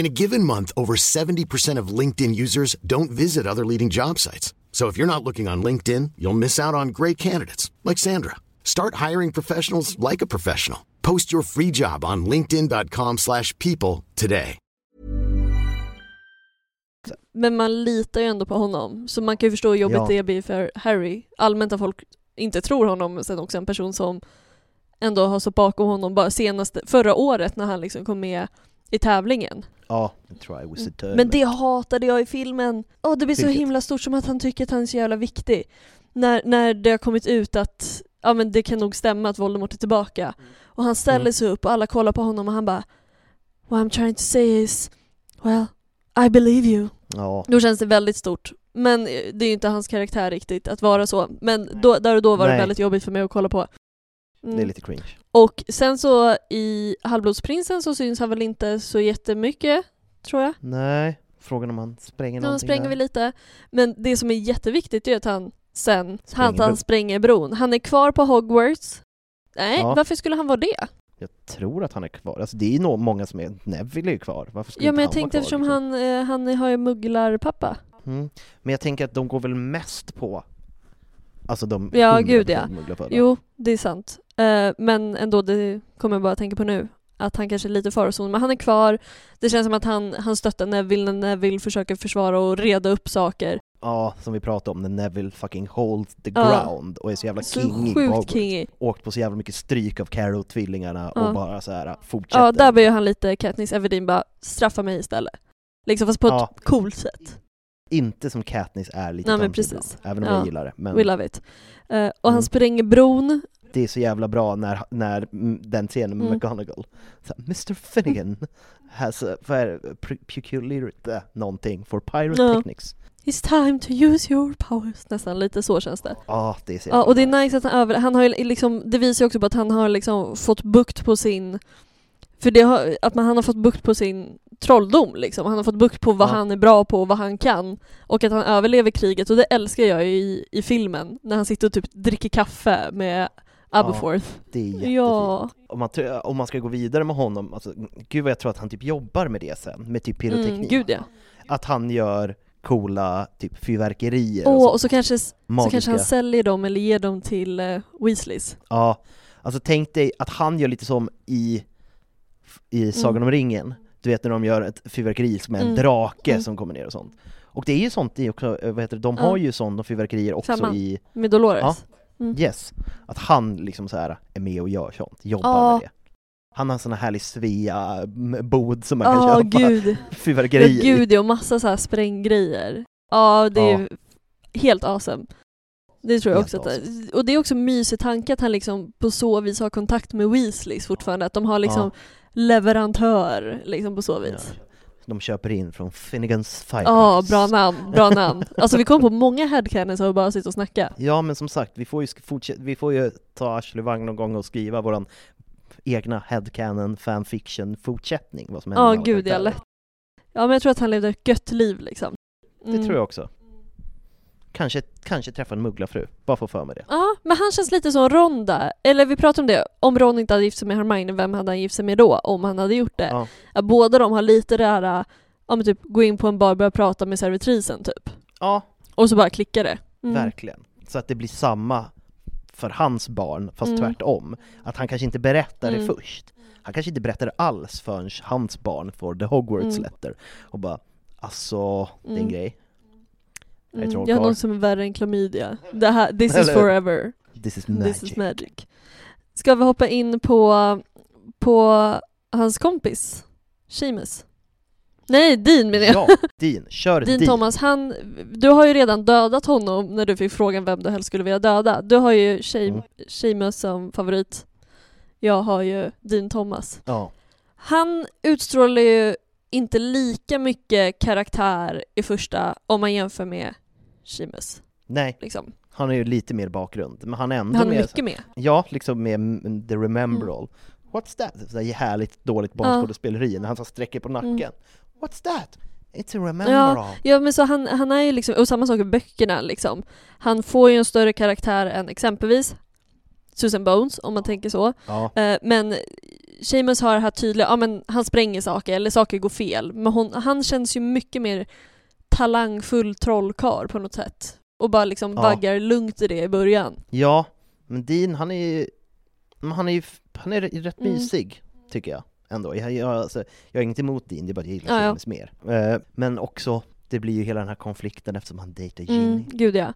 In a given month, over 70% of LinkedIn users don't visit other leading job sites. So if you're not looking on LinkedIn, you'll miss out on great candidates like Sandra. Start hiring professionals like a professional. Post your free job on linkedin.com/people today. men man litar ju ändå på honom. Så man kan ju förstå hur jobbigt Ja. det blir för Harry. Allmänt att folk inte tror honom, men sen också en person som ändå har stått bakom honom bara senaste, förra året när han liksom kom med i tävlingen. Ja, a Men det hatade jag i filmen. Åh, det blir så himla stort som att han tycker att han är så jävla viktig. När, när det har kommit ut att ja, men det kan nog stämma att Voldemort är tillbaka. Och han ställer Mm. sig upp och alla kollar på honom och han bara What I'm trying to say is Well, I believe you. Ja, Då känns det väldigt stort. Men eh, det är ju inte hans karaktär riktigt att vara så. Men då, där och då var det Nej. väldigt jobbigt för mig att kolla på. Mm. det är lite cringe. Och sen så i Halvblodsprinsen så syns han väl inte så jättemycket, tror jag. Nej, frågan om han spränger någonting spränger där. vi lite. Men det som är jätteviktigt är att han sen, Spränger han, han spränger bron. Han är kvar på Hogwarts. Nej, Ja. varför skulle han vara det? Jag tror att han är kvar. Alltså det är nog många som är, Neville är ju kvar. Varför skulle Ja men jag han tänkte kvar, eftersom liksom? han, eh, han har ju mugglarpappa. Mm. Men jag tänker att de går väl mest på Alltså de Ja, 100% gud, ja. Jo, det är sant. Eh, men ändå, det kommer jag bara tänka på nu. Att han kanske är lite i farozon, men han är kvar. Det känns som att han, han stöttar Neville när Neville försöker försvara och reda upp saker. Ja, som vi pratade om, när Neville fucking holds the Ja. ground och är så jävla Så king på sjukt kingy. Åkt på så jävla mycket stryk av Carrow-tvillingarna Ja. och bara så här fortsätter. Ja, där blir ju han lite Katniss Everdeen bara straffa mig istället. Liksom fast på Ja. ett coolt sätt. Inte som Katniss är lite Nej, men precis. ibland, även om Ja. jag gillar det. Men We love it. Eh, och han Mm. spränger bron. Det är så jävla bra när, när den scenen med Mm. McGonagall, så Mr Finnegan has a, vad är det, någonting for pirate Ja. techniques. It's time to use your powers. Nästan lite så känns det. Ja, det är så Ja, och det är nice att han över... Han har ju liksom, det visar ju också på att han har liksom fått bukt på sin... För det har, att man, han har fått bukt på sin trolldom liksom. Han har fått bukt på vad Ja. han är bra på och vad han kan. Och att han överlever kriget och det älskar jag ju i, i filmen. När han sitter och typ dricker kaffe med Aberforth. Det är jättefint. Ja. Om man, om man ska gå vidare med honom, alltså, gud vad jag tror att han typ jobbar med det sen, med typ pyroteknik. Mm, gud ja. Att han gör coola typ fyrverkerier Åh, och så. och så kanske, så kanske han säljer dem eller ger dem till uh, Weasleys. Ja, alltså tänk dig att han gör lite som i, i Sagan Mm. om ringen, du vet när de gör ett fyrverkeri som är en Mm. drake Mm. som kommer ner och sånt. Och det är ju sånt i också, eh, vad heter det, de Ja. har ju sådana fyrverkerier också Femman. i, Med Dolores. Ja. Mm. yes, att han liksom så här är med och gör sånt, jobbar Ja. med det. Han har en sån här härlig Svea-bod som man kan Ja, köpa gud. Ja, fyrverkerier i. gud ja, och massa så här spränggrejer. Ja, det är Ja. helt awesome. Det tror jag Helt också. Att, och det är också en mysig tanke att han liksom på så vis har kontakt med Weasleys fortfarande. Att de har liksom leverantör liksom på så vis. Ja. De köper in från Finnegans Fireworks. Ja, bra namn. Bra namn. Alltså vi kommer på många headcanons och bara sitter och snacka. Ja, men som sagt, vi får ju, fortsätta, vi får ju ta Ashley Wang någon gång och skriva våran egna headcanon fanfiction fortsättning, vad som händer Ja, gud jag lätt. Ja men jag tror att han levde ett gött liv liksom. Det tror jag också. Kanske, kanske träffa en mugglarfru, bara få för mig det. Ja, men han känns lite som Ron där. Eller vi pratade om det, om Ron inte hade gift sig med Hermione, vem hade han gift sig med då? Om han hade gjort det. Ja. Båda de har lite det här, ja men typ gå in på en bar och börja prata med servitrisen typ. Ja, Och så bara klickar det. Mm. verkligen. Så att det blir samma för hans barn, fast Mm. tvärtom. Att han kanske inte berättar Mm. det först. Han kanske inte berättar det alls förrän hans barn får the Hogwarts Mm. letter. Och bara, alltså, det är en Mm. grej. Mm. Jag har något som är värre än klamydia. Det här, this is forever. This is magic. This is magic. Ska vi hoppa in på, på hans kompis? Seamus? Nej, Dean menar jag. Ja, Dean. Kör Dean Dean. Thomas, han, du har ju redan dödat honom när du fick frågan vem du helst skulle vilja döda. Du har ju Mm. Seamus som favorit. Jag har ju Dean Thomas. Ja. Han utstrålar ju inte lika mycket karaktär i första om man jämför med Seamus. Nej, Liksom. han är ju lite mer bakgrund, men han är ändå Han är mer mycket med. Ja, liksom med mm, the remember all. What's that? Så härligt dåligt barnskådespeleri när han så sträcker på nacken. Mm. What's that? It's a remember Ja, ja men så han, han är ju liksom, och samma sak med böckerna liksom. Han får ju en större karaktär än exempelvis Susan Bones, om man tänker så. Ja, Eh, men Seamus har det här tydliga, ja men han spränger saker eller saker går fel. Men hon, han känns ju mycket mer talangfull trollkarl på något sätt. Och bara liksom Ja. vaggar lugnt i det i början. ja, men Dean han är ju, han är ju, han är rätt Mm. mysig, tycker jag. Ändå. Jag, jag, alltså, jag har inget emot Dean, det är bara att jag gillar Ja, ja. Seamus mer. Eh, men också, det blir ju hela den här konflikten eftersom han dejtar Ginny. Mm, gud ja.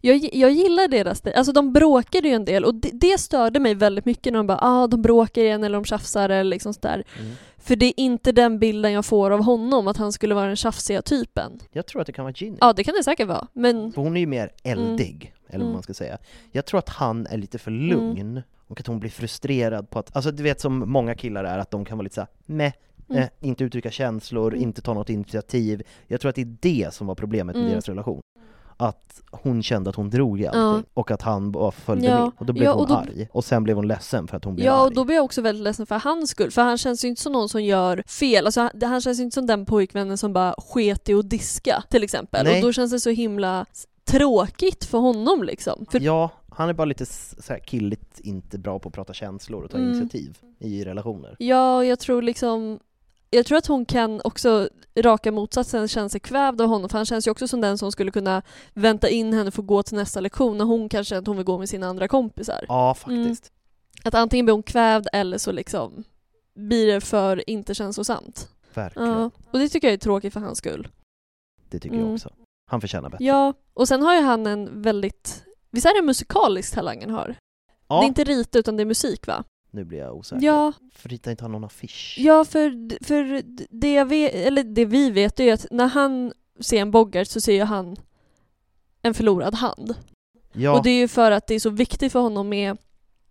Jag, jag gillar deras dej- alltså de bråkade ju en del och det, det störde mig väldigt mycket när de bara ah, de bråkar igen eller de tjafsar eller liksom sådär. Mm. För det är inte den bilden jag får av honom, att han skulle vara den tjafsiga typen. Jag tror att det kan vara Ginny. Ja, det kan det säkert vara, men För hon är ju mer eldig, eller vad Mm. man ska säga. Jag tror att han är lite för lugn, och att hon blir frustrerad på att, alltså du vet som många killar är, att de kan vara lite såhär meh, Mm. eh, inte uttrycka känslor, Mm. inte ta något initiativ. Jag tror att det är det som var problemet med Mm. deras relation. Att hon kände att hon drog i allting, och att han bara följde Ja. med. Och då blev Ja, hon och då- arg, och sen blev hon ledsen för att hon blev Ja, arg. och då blir jag också väldigt ledsen för hans skull. För han känns ju inte som någon som gör fel. Alltså, han, han känns ju inte som den pojkvännen som bara sket i att diska, till exempel. Nej. Och då känns det så himla tråkigt för honom liksom. För, Ja, han är bara lite så killigt, inte bra på att prata känslor och ta Mm. initiativ i relationer. ja, jag tror liksom... Jag tror att hon kan också, raka motsatsen, känna sig kvävd av honom. För han känns ju också som den som skulle kunna vänta in henne för att gå till nästa lektion när hon kanske att hon vill gå med sina andra kompisar. Ja, faktiskt. Att antingen blir hon kvävd eller så liksom blir det för inte känslosamt. Verkligen. Ja, och det tycker jag är tråkigt för hans skull. Det tycker jag Mm. också. Han förtjänar bättre. Ja, och sen har ju han en väldigt... Visst är det musikalisk talang han har? Ja, Det är inte rita utan det är musik va? Nu blir jag osäker. Ja, För Rita inte har någon affisch. ja för, för det, jag vet, eller det vi vet är att när han ser en Bogart så ser han en förlorad hand. Ja, Och det är ju för att det är så viktigt för honom med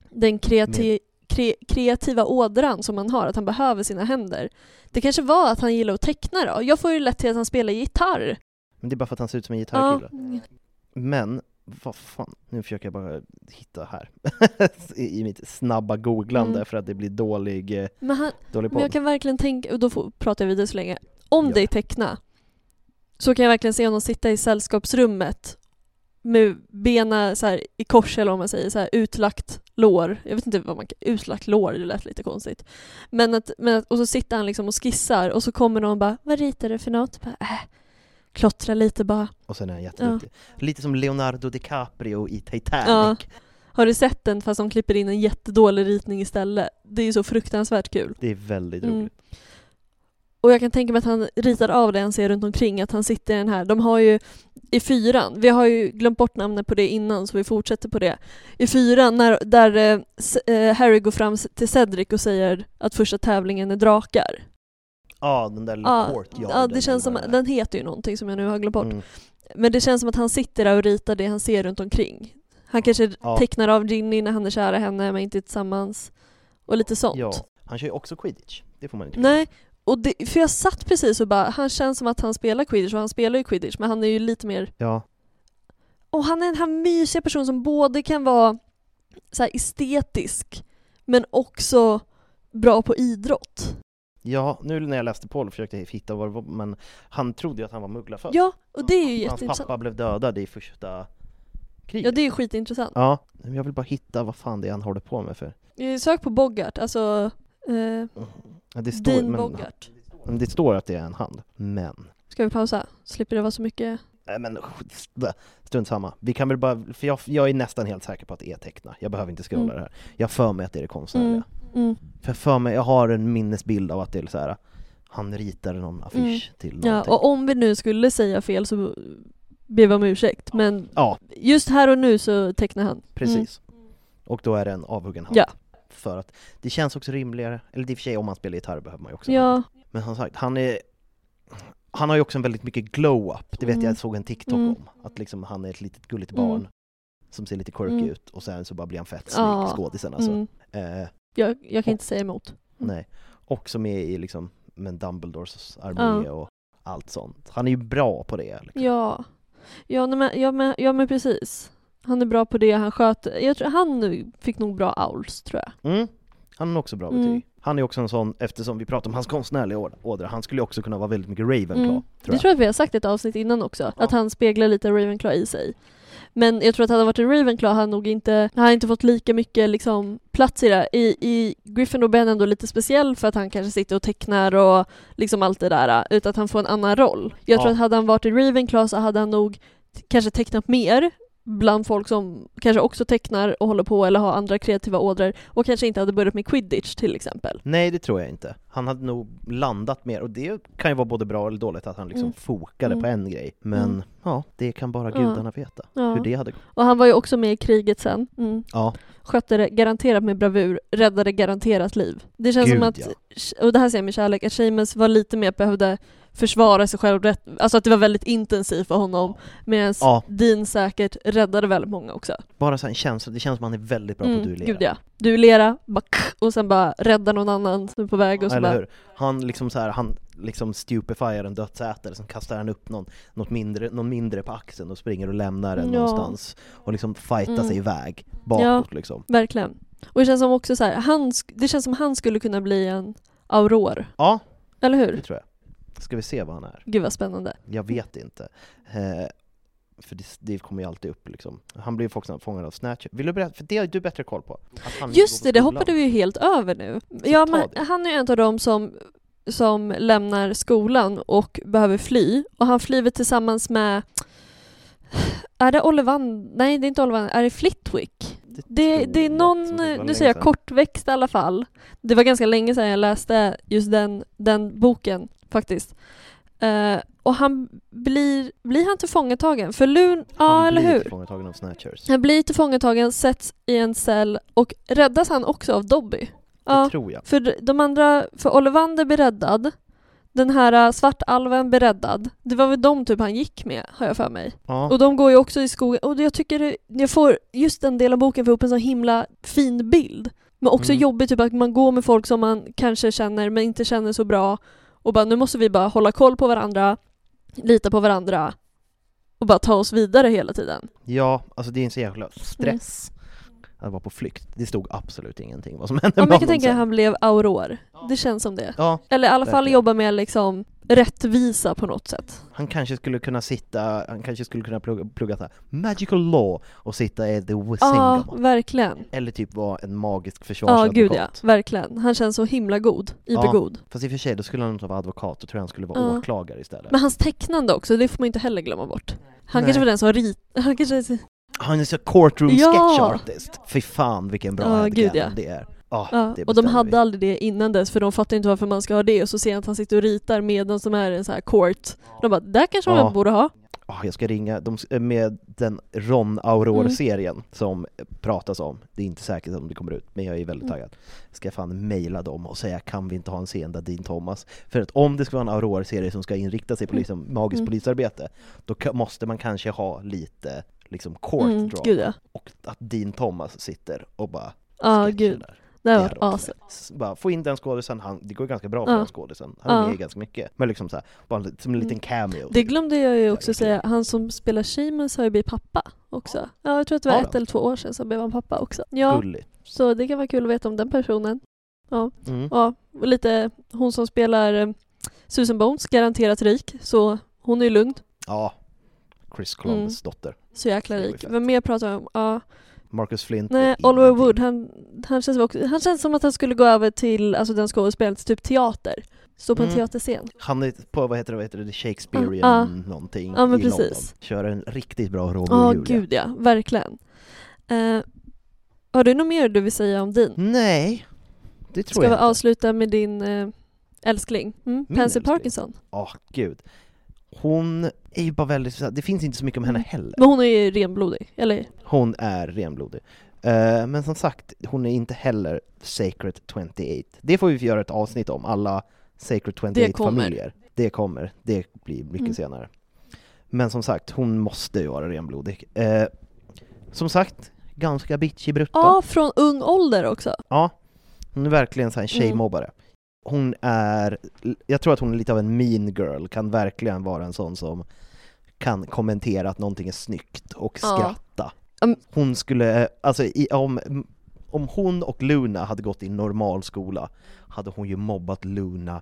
den kreati kre kreativa ådran som han har, att han behöver sina händer. Det kanske var att han gillar att teckna då. Jag får ju lätt till att han spelar gitarr. men det är bara för att han ser ut som en Ja. gitarrkille. Men, vad fan, nu försöker jag bara hitta här. I, I mitt snabba googlande Mm. för att det blir dålig, eh, Men, han, dålig men jag podd. kan verkligen tänka, och då får, pratar jag vidare så länge. Om Ja. det är teckna så kan jag verkligen se honom sitta i sällskapsrummet med benen så här i kors eller om man säger så här utlagt lår. Jag vet inte vad man kan, utlagt lår, det lät lite konstigt. Men att, men att, och så sitter han liksom och skissar och så kommer någon och bara Vad ritar du för något? Bara, äh, klottra lite bara. Och sen är han jätteduktig. Lite som Leonardo DiCaprio i Titanic. Ja. Har du sett den fast de klipper in en jättedålig ritning istället? Det är ju så fruktansvärt kul. Det är väldigt Mm. roligt. Och jag kan tänka mig att han ritar av det han ser runt omkring, att han sitter i den här, de har ju i fyran, vi har ju glömt bort namnet på det innan så vi fortsätter på det. I fyran, när, där eh, eh, Harry går fram till Cedric och säger att första tävlingen är drakar. Ja, den där Ja, courtyarden. ja, det känns som, är. den heter ju någonting som jag nu har glömt bort. Mm. men det känns som att han sitter där och ritar det han ser runt omkring. Han kanske Ja. tecknar av Ginny när han är kära henne men inte tillsammans. Och lite sånt. Ja, han kör ju också quidditch. Det får man inte. Nej, och det, för jag satt precis och bara, han känns som att han spelar quidditch och han spelar ju quidditch men han är ju lite mer Ja, Och han är den här mysiga personen som både kan vara så estetisk men också bra på idrott. Ja, nu när jag läste på försökte jag hitta vad det var, men han trodde ju att han var mugglarfödd. Ja, och det är ju Hans jätteintressant. pappa blev dödad i första kriget. Ja, det är ju skitintressant. Ja, men jag vill bara hitta vad fan det är han håller på med för... Eh, Sök på Bogart, alltså eh, Ja, det står, Dean men, Bogart. men det står att det är en hand. Men... Ska vi pausa? Slipper det vara så mycket... Nej men st- strunt samma. Vi kan väl bara, för jag, jag är nästan helt säker på att det är teckna. Jag behöver inte scrolla Mm. det här. Jag för mig att det är det konstnärliga. Mm, mm. För för mig, jag har en minnesbild av att det är så här. han ritade någon affisch till någonting. Mm. Ja, och om vi nu skulle säga fel så ber vi om ursäkt. Men Ja, just här och nu så tecknar han. precis. Och då är det en avhuggen hand. Ja. För att det känns också rimligare, eller i och för sig om man spelar gitarr behöver man ju också. Ja, Men som sagt, han är han har ju också en väldigt mycket glow-up, det vet Mm. jag såg en TikTok Mm. om. Att liksom han är ett litet gulligt Mm. barn som ser lite quirky Mm. ut och sen så bara blir han fett snygg, Ja. skådisen alltså. mm. Eh, jag, jag kan inte säga emot. nej. Och som är i liksom, med Dumbledores armé och allt sånt. Han är ju bra på det. Liksom. Ja, ja, nej, men, ja, men, ja men precis. Han är bra på det, han sköter... Jag tror, han fick nog bra owls tror jag. Mm. Han har också bra Mm. betyg. Han är också en sån, eftersom vi pratar om hans konstnärliga ådra, han skulle också kunna vara väldigt mycket Ravenclaw, Mm. tror Det jag. tror jag att vi har sagt i ett avsnitt innan också, Ja. att han speglar lite Ravenclaw i sig. Men jag tror att hade han varit en Ravenclaw hade han nog inte, han inte fått lika mycket liksom, plats i det. I, i Gryffindor blir han ändå lite speciell för att han kanske sitter och tecknar och liksom allt det där, utan att han får en annan roll. Jag tror Ja. att hade han varit i Ravenclaw så hade han nog kanske tecknat mer bland folk som kanske också tecknar och håller på eller har andra kreativa ådror och kanske inte hade börjat med quidditch till exempel. Nej det tror jag inte. Han hade nog landat mer, och det kan ju vara både bra eller dåligt att han liksom Mm. fokade Mm. på en grej. Men Mm. ja, det kan bara Ja. gudarna veta, Ja. hur det hade gått. Och han var ju också med i kriget sen. Mm. Ja, skötte det garanterat med bravur, räddade garanterat liv. Det känns Gud, som att, ja. och det här säger jag med kärlek, att Seamus var lite mer behövde försvara sig själv rätt, alltså att det var väldigt intensivt för honom medan Ja. Dean säkert räddade väldigt många också. bara så en känsla, det känns som att han är väldigt bra på att duellera. Gud ja. Duellera, bara och sen bara rädda någon annan som är på väg och så Eller bara... hur? Han liksom så här, han liksom stupefierar en dödsätare, sen kastar han upp någon, något mindre, någon mindre på axeln och springer och lämnar den Ja. någonstans och liksom fightar Mm. sig iväg bakåt liksom. Verkligen. Och det känns som också så här, han, det känns som han skulle kunna bli en Auror. Ja, Eller det hur? tror jag. Ska vi se vad han är? Gud vad spännande. Jag vet inte. Eh, för det, det kommer ju alltid upp liksom. Han också fångad av Snatcher. Vill du berätta? För det har du bättre koll på. Just det, det hoppade vi ju helt över nu. Ja, men han är ju en av dem som, som lämnar skolan och behöver fly. Och han flyr tillsammans med... Är det Ollivander? Nej, det är inte Ollivander. Är det Flitwick? Det, det är någon, nu säger jag kortväxt i alla fall. Det var ganska länge sedan jag läste just den, den boken faktiskt. Eh, och han blir, blir han tillfångatagen? För Lun, ja Han eller blir hur? tillfångatagen av Snatchers. Han blir tillfångatagen, sätts i en cell och räddas han också av Dobby? Det tror jag. För de andra, för Ollivander blir räddad, den här äh, svartalven blir räddad. Det var väl de typ han gick med, har jag för mig. Ja. Och de går ju också i skogen, och jag tycker det, jag får just den delen av boken för upp en så himla fin bild. Men också Mm. jobbigt typ att man går med folk som man kanske känner men inte känner så bra och bara nu måste vi bara hålla koll på varandra, lita på varandra och bara ta oss vidare hela tiden. Ja, alltså det är en så jävla stress att vara på flykt. Det stod absolut ingenting vad som hände Om med jag kan honom tänka att han blev auror. Det känns som det. Ja, Eller i alla fall jobba med liksom rättvisa på något sätt. han kanske skulle kunna sitta, han kanske skulle kunna plugga, plugga så här, magical law och sitta i the Ja, Wisingamon. verkligen. Eller typ vara en magisk Ja, försvarsadvokat. gud ja. Verkligen. Han känns så himla god. Ibergod. Fast i och för sig, då skulle han inte vara advokat, då tror jag han skulle vara Ja. åklagare istället. Men hans tecknande också, det får man inte heller glömma bort. Han Nej. kanske var den som rit... Han kanske... Han är så courtroom Ja. sketch artist! Fy fan vilken bra Ja, ja, gud, ja. det är. Ja, Ja, det och de hade vi. aldrig det innan dess för de fattar inte varför man ska ha det och så ser jag att han sitter och ritar medan som är en så här court. De bara, där kanske Ja. man borde ha. ah, jag ska ringa de, med den Ron Aurore-serien som pratas om. Det är inte säkert om det kommer ut, men jag är väldigt Mm. taggad. Ska jag fan mejla dem och säga kan vi inte ha en scen där Dean Thomas... För att om det ska vara en Aurore-serie som ska inrikta sig på liksom magiskt Mm. polisarbete, då måste man kanske ha lite liksom court Mm, drama. gud ja. Och att Dean Thomas sitter och bara sketchar gud. där. Det har varit awesome. Bara få in den skådisen, han, det går ganska bra för Ja. den skådisen. Han är Ja. med ganska mycket. Men liksom så här, bara en- som en liten cameo. Det glömde jag ju också säga, han som spelar Seamus har ju blivit pappa också. Ja, jag tror att det var ett eller två år sedan så blev han pappa också. Ja, Gulligt. så det kan vara kul att veta om den personen. Ja, Mm. ja och lite hon som spelar eh, Susan Bones, garanterat rik, så hon är ju lugn. Ja. Chris Columbus dotter. Så jäkla rik. Vem mer pratar vi om? Ja. Marcus Flint. Nej, Oliver. Wood, han, han, känns också, han känns som att han skulle gå över till alltså den skådespelaren typ teater. Stå på en Mm. teaterscen. Han är på, vad heter det, vad heter det, Shakespearean Ja. någonting Ja, men i precis. London. Kör en riktigt bra Romeo Ja, och Julia. gud ja. Verkligen. Eh, har du något mer du vill säga om din? Nej, det tror Ska vi jag inte. avsluta med din eh, älskling? Mm? Pansy? Parkinson. Åh, gud. Hon är ju bara väldigt, det finns inte så mycket om henne Mm. heller. Men hon är ju renblodig, eller? Hon är renblodig. Eh, men som sagt, hon är inte heller Sacred 28. Det får vi göra ett avsnitt om, alla Sacred Det kommer. 28-familjer. Det kommer, det blir mycket Mm. senare. Men som sagt, hon måste ju vara renblodig. Eh, som sagt, ganska bitchig brutta. Ja, från ung ålder också. Ja, hon är verkligen så här en Mm. Hon är, jag tror att hon är lite av en mean girl, kan verkligen vara en sån som kan kommentera att någonting är snyggt och skratta. Hon skulle, alltså i, om, om hon och Luna hade gått i normal skola hade hon ju mobbat Luna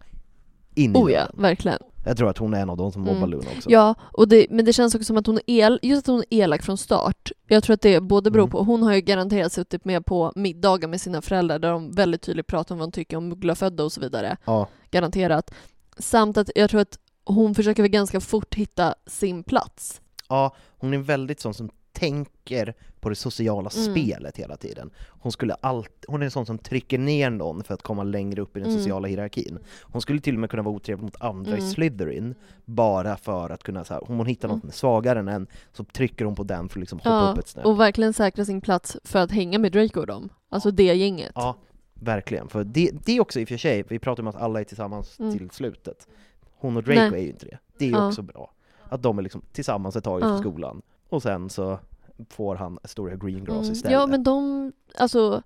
in i Oh ja, verkligen. Jag tror att hon är en av de som mobbar Mm. Luna också. Ja, och det, men det känns också som att hon är el, just att hon är elak från start. Jag tror att det både beror Mm. på, hon har ju garanterat suttit med på middagar med sina föräldrar där de väldigt tydligt pratar om vad hon tycker om mugglafödda och så vidare. Ja. Garanterat. Samt att jag tror att hon försöker väl ganska fort hitta sin plats. Ja, hon är väldigt sån som tänker på det sociala Mm. spelet hela tiden. Hon, skulle allt, hon är en sån som trycker ner någon för att komma längre upp i den Mm. sociala hierarkin. Hon skulle till och med kunna vara otrevlig mot andra i Mm. Slytherin, bara för att kunna, så här, om hon hittar något som är svagare än en, så trycker hon på den för att liksom hoppa Ja, upp ett snäpp. och verkligen säkra sin plats för att hänga med Draco och dem. Alltså det gänget. Ja, verkligen. För det, det är också i och för sig, vi pratar om att alla är tillsammans Mm. till slutet. Hon och Draco Nej. är ju inte det. Det är ju Ja. också bra. Att de är liksom tillsammans ett tag Ja. efter skolan. Och sen så får han Astoria Greengrass Mm. istället. Ja men de, alltså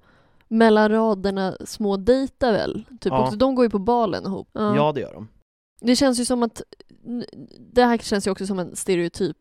mellan raderna små dejtar väl? Typ Ja. också, de går ju på balen ihop. Ja. Ja, det gör de. Det känns ju som att, det här känns ju också som en stereotyp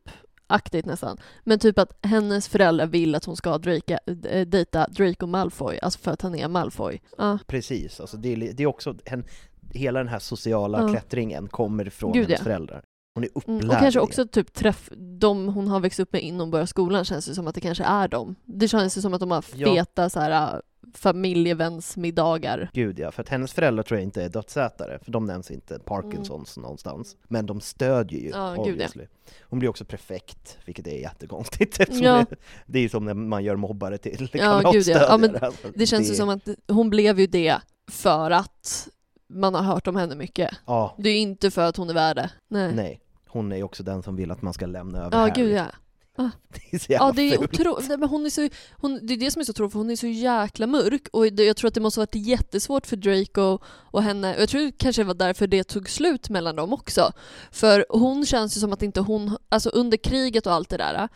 aktigt nästan. Men typ att hennes föräldrar vill att hon ska Drake, äh, dejta Draco Malfoy, alltså för att han är Malfoy. Ja. Precis, alltså det, är, det är också, en, hela den här sociala Ja. klättringen kommer från Gud, hennes ja. föräldrar. Hon är upplärd Mm. Och kanske också typ träff, de hon har växt upp med innan hon börjar skolan känns det som att det kanske är dem. Det känns ju som att de har Ja. feta så här äh, familjevänsmiddagar. Gud ja, för att hennes föräldrar tror jag inte är dödsätare, för de nämns inte, Parkinsons någonstans. Men de stödjer ju, Mm. Ja, gud, ja. Hon blir också prefekt, vilket är jättekonstigt eftersom Ja. det, det är som när man gör mobbare till Ja, gud ja. Ja, men. Alltså, Det känns ju som att hon blev ju det för att man har hört om henne mycket. Ja, Det är ju inte för att hon är värd det. Nej. nej. Hon är ju också den som vill att man ska lämna över Ja, Harry. gud ja. Det är så jävla Ja, det är fult. otroligt. Men hon är så, hon, det är det som är så tråkigt, för hon är så jäkla mörk och det, jag tror att det måste ha varit jättesvårt för Draco och henne. Och jag tror det kanske var därför det tog slut mellan dem också. För hon känns ju som att inte hon, alltså under kriget och allt det där,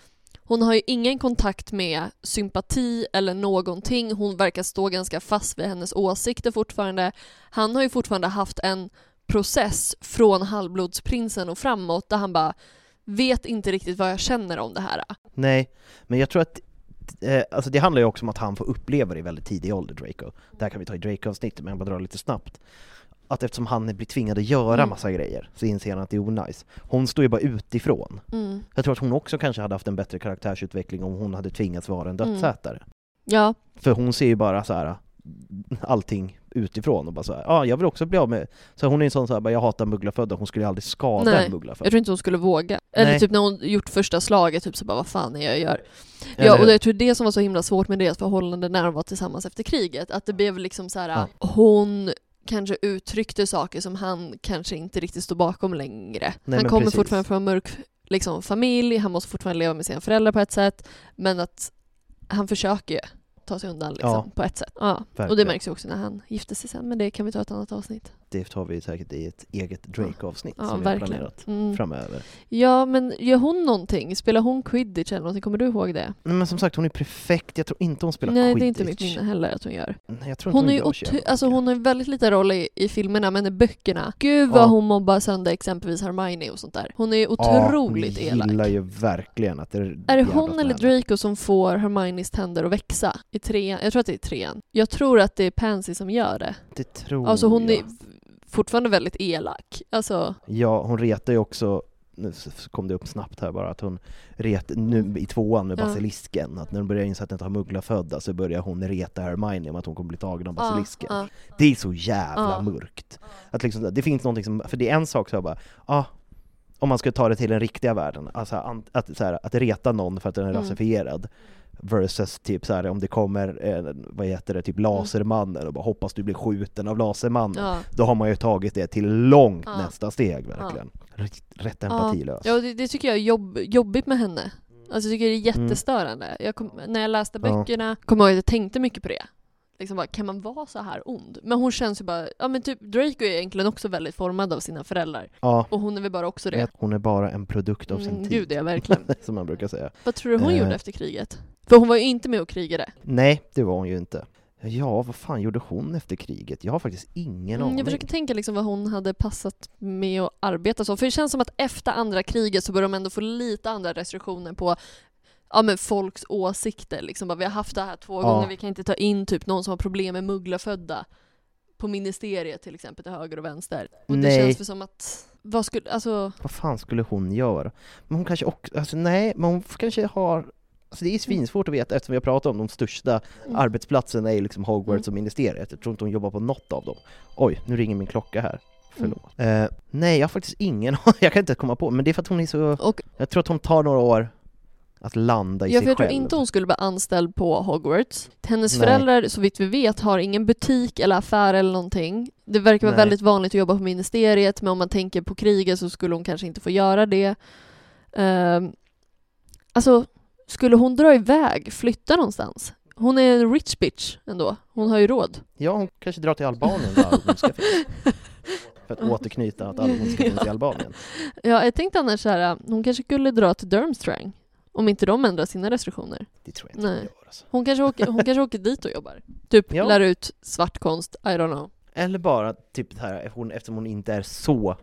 hon har ju ingen kontakt med sympati eller någonting. Hon verkar stå ganska fast vid hennes åsikter fortfarande. Han har ju fortfarande haft en process från halvblodsprinsen och framåt där han bara vet inte riktigt vad jag känner om det här. Nej, men jag tror att eh, alltså det handlar ju också om att han får uppleva det i väldigt tidig ålder, Draco. Där kan vi ta i Draco-avsnittet, men jag bara drar lite snabbt. Att eftersom han blir tvingad att göra Mm. massa grejer så inser han att det är onajs. Hon står ju bara utifrån. Mm. Jag tror att hon också kanske hade haft en bättre karaktärsutveckling om hon hade tvingats vara en Mm. dödsätare. Ja, För hon ser ju bara så här allting utifrån och bara så här, ja jag vill också bli av med... Så hon är en sån så här, bara, jag hatar mugglafödda, hon skulle aldrig skada Nej, en mugglafödd. jag tror inte hon skulle våga. Eller Nej. typ när hon gjort första slaget, typ så bara vad fan är jag gör? Ja, och jag tror det som var så himla svårt med deras förhållande när de var tillsammans efter kriget, att det blev liksom så här, Ja. hon kanske uttryckte saker som han kanske inte riktigt står bakom längre. Nej, han kommer precis. fortfarande från en mörk liksom familj, han måste fortfarande leva med sina föräldrar på ett sätt, men att han försöker ju ta sig undan liksom, Ja. på ett sätt. Ja. Och det märks ju också när han gifter sig sen, men det kan vi ta ett annat avsnitt. Det tar vi säkert i ett eget Drake-avsnitt Ja, som vi har verkligen. planerat Mm. framöver. Ja, men gör hon någonting? Spelar hon quidditch eller någonting? Kommer du ihåg det? Nej, Men som sagt, hon är perfekt. Jag tror inte hon spelar Nej, quidditch. det är inte mitt minne heller att hon gör. Nej, jag tror inte Hon, är gör alltså hon har ju väldigt lite roll i, i filmerna, men i böckerna, gud vad Ja. hon mobbar sönder exempelvis Hermione och sånt där. Hon är otroligt ja, elak. hon gillar ju verkligen att det är Är det hon eller. Draco som får Hermiones tänder att växa i trean? Jag tror att det är trean. Jag tror att det är Pansy som gör det. Det tror Alltså hon jag. är fortfarande väldigt elak. Alltså, Ja, hon retar ju också nu kom det upp snabbt här bara att hon ret, nu i tvåan med Ja. basilisken, att när hon börjar inse att den inte har mugglafödda så börjar hon reta Hermione om att hon kommer bli tagen av ja, basilisken. ja. Det är så jävla Ja. mörkt. Att liksom, det finns någonting som, för det är en sak så jag bara, ah, om man ska ta det till den riktiga världen, alltså att, så här, att reta någon för att den är Mm. rasifierad versus typ så här, om det kommer, eh, vad heter det, typ lasermannen och bara hoppas du blir skjuten av lasermannen. Ja. Då har man ju tagit det till långt Ja. nästa steg verkligen. Rätt, rätt empatilös. Ja, det, det tycker jag är jobb, jobbigt med henne. Alltså jag tycker det är jättestörande. Jag kom, när jag läste Ja. böckerna kommer jag ihåg att jag tänkte mycket på det. Liksom bara, kan man vara så här ond? Men hon känns ju bara, ja men typ Draco är egentligen också väldigt formad av sina föräldrar. Ja, Och hon är väl bara också det. hon är bara en produkt av sin Mm, tid. gud ja, verkligen. som man brukar säga. Vad tror du hon Eh. gjorde efter kriget? För hon var ju inte med och krigade. Nej, det var hon ju inte. Ja, vad fan gjorde hon efter kriget? Jag har faktiskt ingen Mm, aning. jag försöker tänka liksom vad hon hade passat med att arbeta så. För det känns som att efter andra kriget så börjar de ändå få lite andra restriktioner på ja, men folks åsikter. Liksom bara, vi har haft det här två Ja. gånger, vi kan inte ta in typ någon som har problem med mugglafödda på ministeriet till exempel till höger och vänster. Och det Nej. känns väl som att, vad skulle, alltså, Vad fan skulle hon göra? Men hon kanske också, alltså nej, men hon kanske har Alltså det är svinsvårt att veta eftersom vi har pratat om de största Mm. arbetsplatserna är ju liksom Hogwarts Mm. och ministeriet. Jag tror inte hon jobbar på något av dem. Oj, nu ringer min klocka här. Förlåt. Eh, nej, jag har faktiskt ingen Jag kan inte komma på, men det är för att hon är så... och Jag tror att hon tar några år att landa i Ja, sig för jag tror själv. inte hon skulle bli anställd på Hogwarts. Hennes Nej. föräldrar, så vitt vi vet, har ingen butik eller affär eller någonting. Det verkar vara Nej. väldigt vanligt att jobba på ministeriet, men om man tänker på kriget så skulle hon kanske inte få göra det. Um, alltså, skulle hon dra iväg, flytta någonstans? Hon är en rich bitch ändå. Hon har ju råd. Ja, hon kanske drar till Albanien där Albon ska finnas. För att återknyta att Albon ska finnas i Albanien. Ja, jag tänkte annars så här, hon kanske skulle dra till Durmstrang. Om inte de ändrar sina restriktioner. Det tror jag inte Nej. hon gör alltså. Hon kanske åker, hon kanske åker dit och jobbar. Typ Ja. lär ut svartkonst, I don't know. Eller bara typ det här, hon, eftersom hon inte är så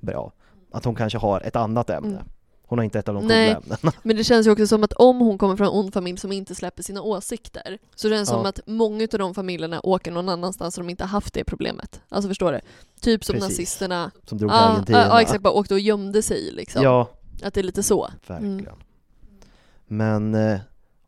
bra, att hon kanske har ett annat ämne. Mm. Hon har inte ett av de Nej. coola ämnena. Men det känns ju också som att om hon kommer från en ond familj som inte släpper sina åsikter så det känns Ja. som att många av de familjerna åker någon annanstans så de inte haft det problemet. Alltså förstår du? Typ som Precis. nazisterna. Som drog till Ja, Argentina. ja, ja, exakt. Bara åkte och gömde sig liksom. Ja, Att det är lite så. verkligen. Men eh,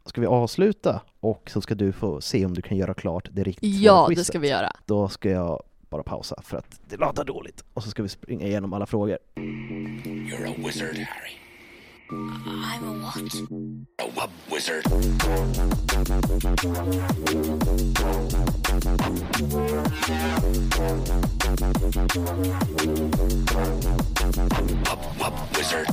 ska vi avsluta och så ska du få se om du kan göra klart det riktigt Ja, det ska vi göra. Då ska jag bara pausa för att det låter dåligt och så ska vi springa igenom alla frågor. You're a wizard, Harry. I'm a what? A wub wizard. Wub wub wizard.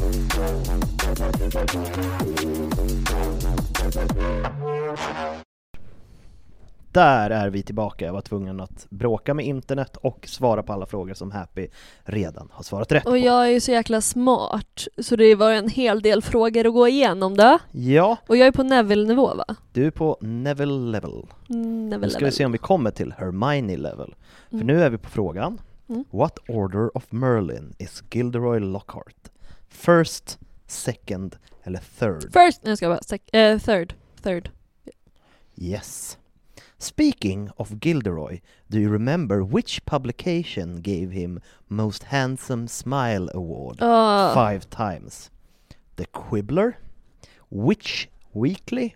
Där är vi tillbaka. Jag var tvungen att bråka med internet och svara på alla frågor som Happy redan har svarat rätt på. Och jag är ju så jäkla smart så det var en hel del frågor att gå igenom då. Ja, Och jag är på Neville-nivå va? du är på Neville level. Mm, Neville Nu ska vi se om vi kommer till Hermione level. För Mm. nu är vi på frågan Mm. What order of Merlin is Gilderoy Lockhart? First, second eller third? First, nej jag ska bara, sec- eh, third. Third. Yes. Speaking of Gilderoy, do you remember which publication gave him Most Handsome Smile Award Ah. five times? The Quibbler, Witch Weekly,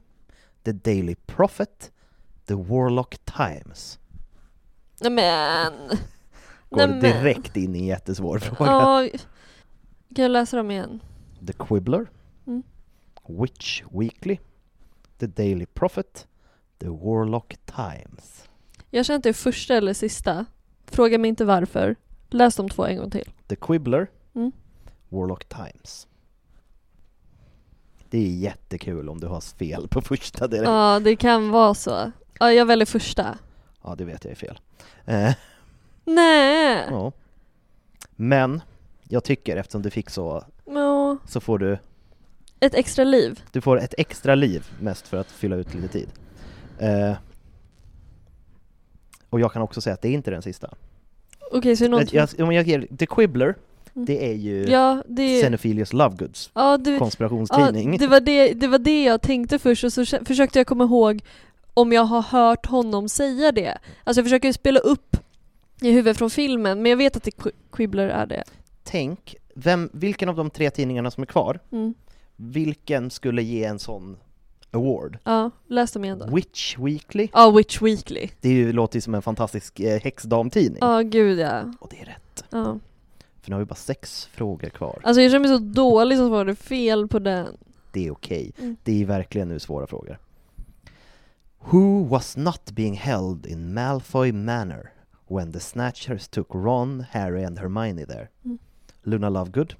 The Daily Prophet, The Warlock Times. Men. Går Nej, men. direkt in i en jättesvår fråga. Ja, kan jag läsa dem igen? The Quibbler, Mm. Witch Weekly, The Daily Prophet, The Warlock Times. Jag känner inte det första eller sista. Fråga mig inte varför. Läs de två en gång till. The Quibbler, Mm. Warlock Times. Det är jättekul om du har fel på första direkt. Ja, det kan vara så. Ja, jag väljer första. Ja, det vet jag är fel. Eh, Nej! ja. Men, jag tycker eftersom du fick så, Ja. så får du, Ett extra liv. du får ett extra liv mest för att fylla ut lite tid. Eh, och jag kan också säga att det är inte den sista. Okej, så är det något... Jag, jag, om jag ger, The Quibbler, Mm. det är ju Ja, det... Xenophilius Lovegoods Ja, du... Ja, konspirationstidning. det, var det, det var det jag tänkte först och så försökte jag komma ihåg om jag har hört honom säga det. Alltså jag försöker spela upp i huvudet från filmen, men jag vet att det Qui- Quibbler är det. Tänk, vem, vilken av de tre tidningarna som är kvar, Mm. vilken skulle ge en sån award? Ja, läs dem igen då. Witch Weekly, Ja, Witch Weekly. det är ju, låter ju som en fantastisk eh, häxdamtidning. Ja, gud ja. Och det är rätt, ja. för nu har vi bara sex frågor kvar. Alltså jag känner mig så dålig som svarade fel på den. Det är okej. Mm. Det är verkligen nu svåra frågor. Who was not being held in Malfoy Manor when the Snatchers took Ron, Harry and Hermione there? Mm. Luna Lovegood,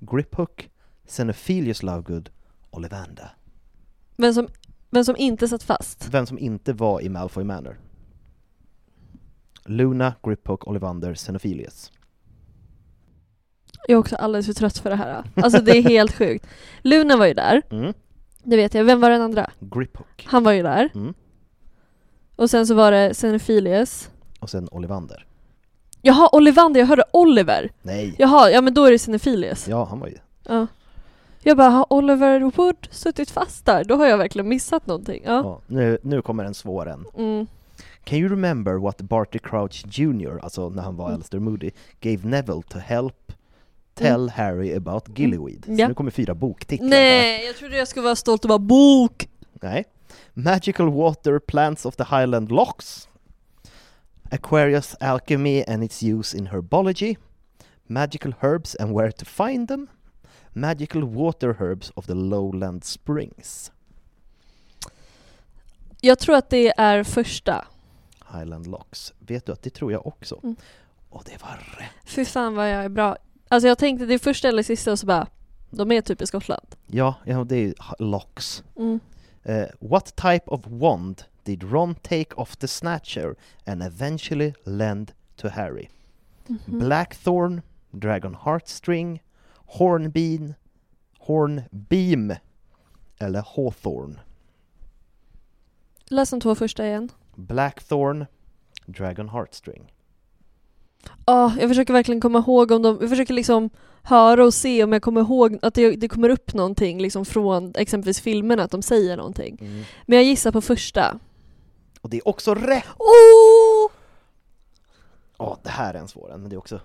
Griphook, Xenophilius Lovegood, Ollivander. Vem som, vem som inte satt fast. Vem som inte var i Malfoy Manor? Luna, Griphook, Ollivander, Xenophilius. Jag är också alldeles för trött för det här. Alltså det är helt sjukt. Luna var ju där, Mm. det vet jag. Vem var den andra? Griphook. Han var ju där. Mm. Och sen så var det Xenophilius. Och sen Ollivander. Jaha, Ollivander, jag hörde Oliver. Nej! Jaha, ja men då är det Xenophilius. Ja, han var ju... Ja. Jag bara, har Oliver Wood suttit fast där? Då har jag verkligen missat någonting. Ja. Ja, nu, nu kommer en svår en. Mm. Can you remember what Barty Crouch Jr., alltså när han var Mm. Alistair Moody, gave Neville to help tell Harry about Gillyweed? Så Mm. Ja. nu kommer fyra boktitlar. Nej, jag trodde jag skulle vara stolt och vara bok! Nej. Magical Water Plants of the Highland Locks. Aquarius Alchemy and its use in herbology. Magical Herbs and where to find them. Magical Water Herbs of the Lowland Springs. Jag tror att det är första. Highland Locks. Vet du att det tror jag också. Mm. Och det var rätt. Fy fan vad jag är bra. Alltså jag tänkte det är första eller sista och så bara, de är typ i Skottland. Ja, ja det är Locks. Mm. Uh, what type of wand did Ron take off the Snatcher and eventually lend to Harry? Mhm. Blackthorn, Dragon Heartstring, Hornbeam, Hornbeam eller Hawthorn? Läs de två första igen. Blackthorn, Dragon Heartstring. Ja, jag försöker verkligen komma ihåg om de, jag försöker liksom höra och se om jag kommer ihåg att det, det kommer upp någonting liksom från exempelvis filmerna, att de säger någonting. Men jag gissar på första. Och det är också rätt! Oh! Ja, det här är en svår en, men det är också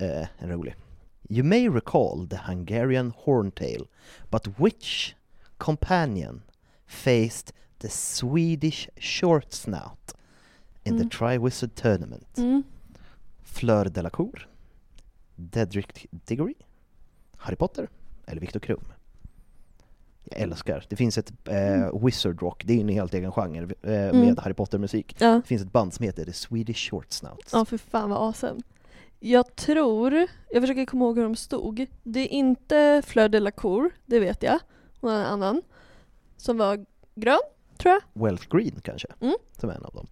eh, en rolig. You may recall the Hungarian horntail, but which companion faced the Swedish short snout in Mm. the Triwizard Tournament? Mm. Fleur Delacour, Dedrick Diggory, Harry Potter eller Victor Krum? Jag älskar, det finns ett eh, Wizard Rock, det är en helt egen genre eh, med Mm. Harry Potter-musik. Ja. Det finns ett band som heter The Swedish Short Snouts. Ja, för fan vad awesome. Jag tror, jag försöker komma ihåg hur de stod. Det är inte Fleur de la Cour, det vet jag. Hon var en annan. Som var grön, tror jag. Wealth Green kanske, Mm. som är en av dem.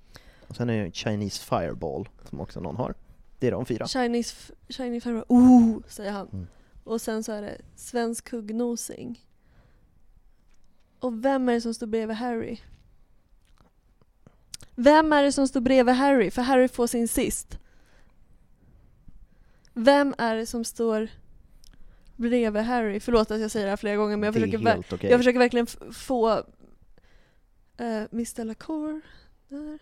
Och sen är det Chinese Fireball, som också någon har. Det är de fyra. Chinese, Chinese farbror, oh, säger han. Mm. Och sen så är det svensk huggnosing. Och vem är det som står bredvid Harry? Vem är det som står bredvid Harry? För Harry får sin sist. Vem är det som står bredvid Harry? Förlåt att jag säger det här flera gånger men jag det försöker, ver- okej. jag försöker verkligen få uh, Mr Lacour där.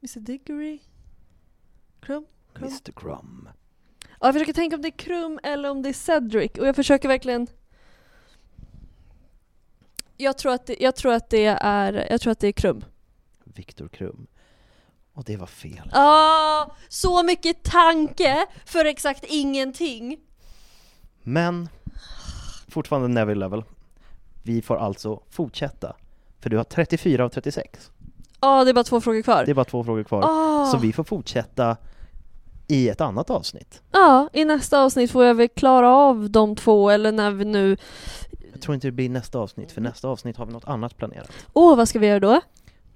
Mr Diggory. Krum. Krum. Mr Crumb. Ja, jag försöker tänka om det är Krum eller om det är Cedric och jag försöker verkligen jag tror, att det, jag tror att det är, jag tror att det är Krum. Victor Krum. Och det var fel. Ah, så mycket tanke för exakt ingenting. Men, fortfarande Neville level. Vi får alltså fortsätta. För du har 34 av 36. Ja, det är bara två frågor kvar. Det är bara två frågor kvar. Ah. Så vi får fortsätta i ett annat avsnitt. Ja, i nästa avsnitt får jag väl klara av de två eller när vi nu Jag tror inte det blir nästa avsnitt, för nästa avsnitt har vi något annat planerat. Åh, vad ska vi göra då?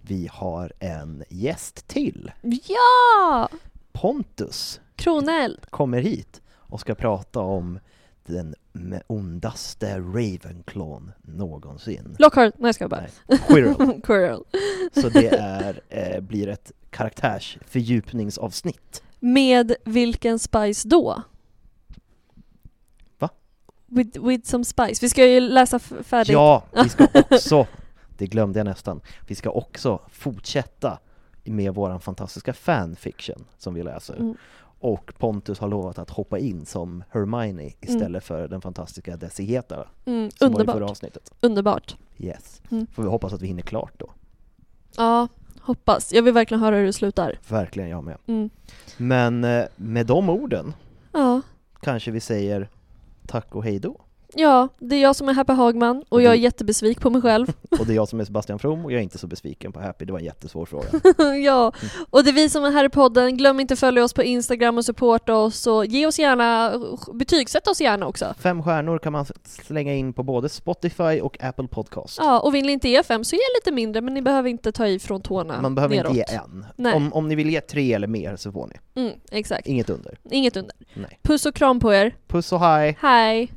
Vi har en gäst till. Ja! Pontus Kroneld. kommer hit och ska prata om den ondaste Ravenclawn någonsin. Lockhart. Nej jag ska bara. Nej, Quirrell. Quirrell. Så det är, eh, blir ett karaktärsfördjupningsavsnitt. Med vilken spice då? With, with some spice. Vi ska ju läsa färdigt. Ja, vi ska också, det glömde jag nästan, vi ska också fortsätta med våran fantastiska fanfiction som vi läser. Mm. Och Pontus har lovat att hoppa in som Hermione istället för den fantastiska Desi Hetara Mm, underbart. avsnittet. Underbart. Yes. Mm. Får vi hoppas att vi hinner klart då. Ja, hoppas. Jag vill verkligen höra hur det slutar. Verkligen jag med. Mm. Men eh, med de orden Ja. kanske vi säger tack och hej då. Ja, det är jag som är Happy Hagman och jag är jättebesviken på mig själv. Och det är jag som är Sebastian From och jag är inte så besviken på Happy, det var en jättesvår fråga. ja, och det är vi som är här i podden. Glöm inte att följa oss på Instagram och supporta oss och ge oss gärna, betygsätt oss gärna också. Fem stjärnor kan man slänga in på både Spotify och Apple Podcast. Ja, och vill ni inte ge fem så ge lite mindre men ni behöver inte ta i från tårna Man behöver neråt. inte ge en. Nej. Om, om ni vill ge tre eller mer så får ni. Mm, exakt. Inget under. Inget under. Nej. Puss och kram på er. Puss och hej! Hej!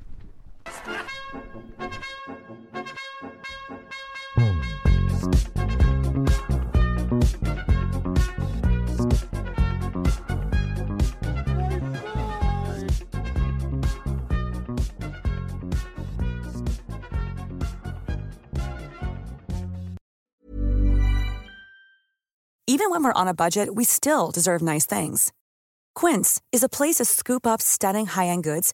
Even when we're on a budget, we still deserve nice things. Quince is a place to scoop up stunning high-end goods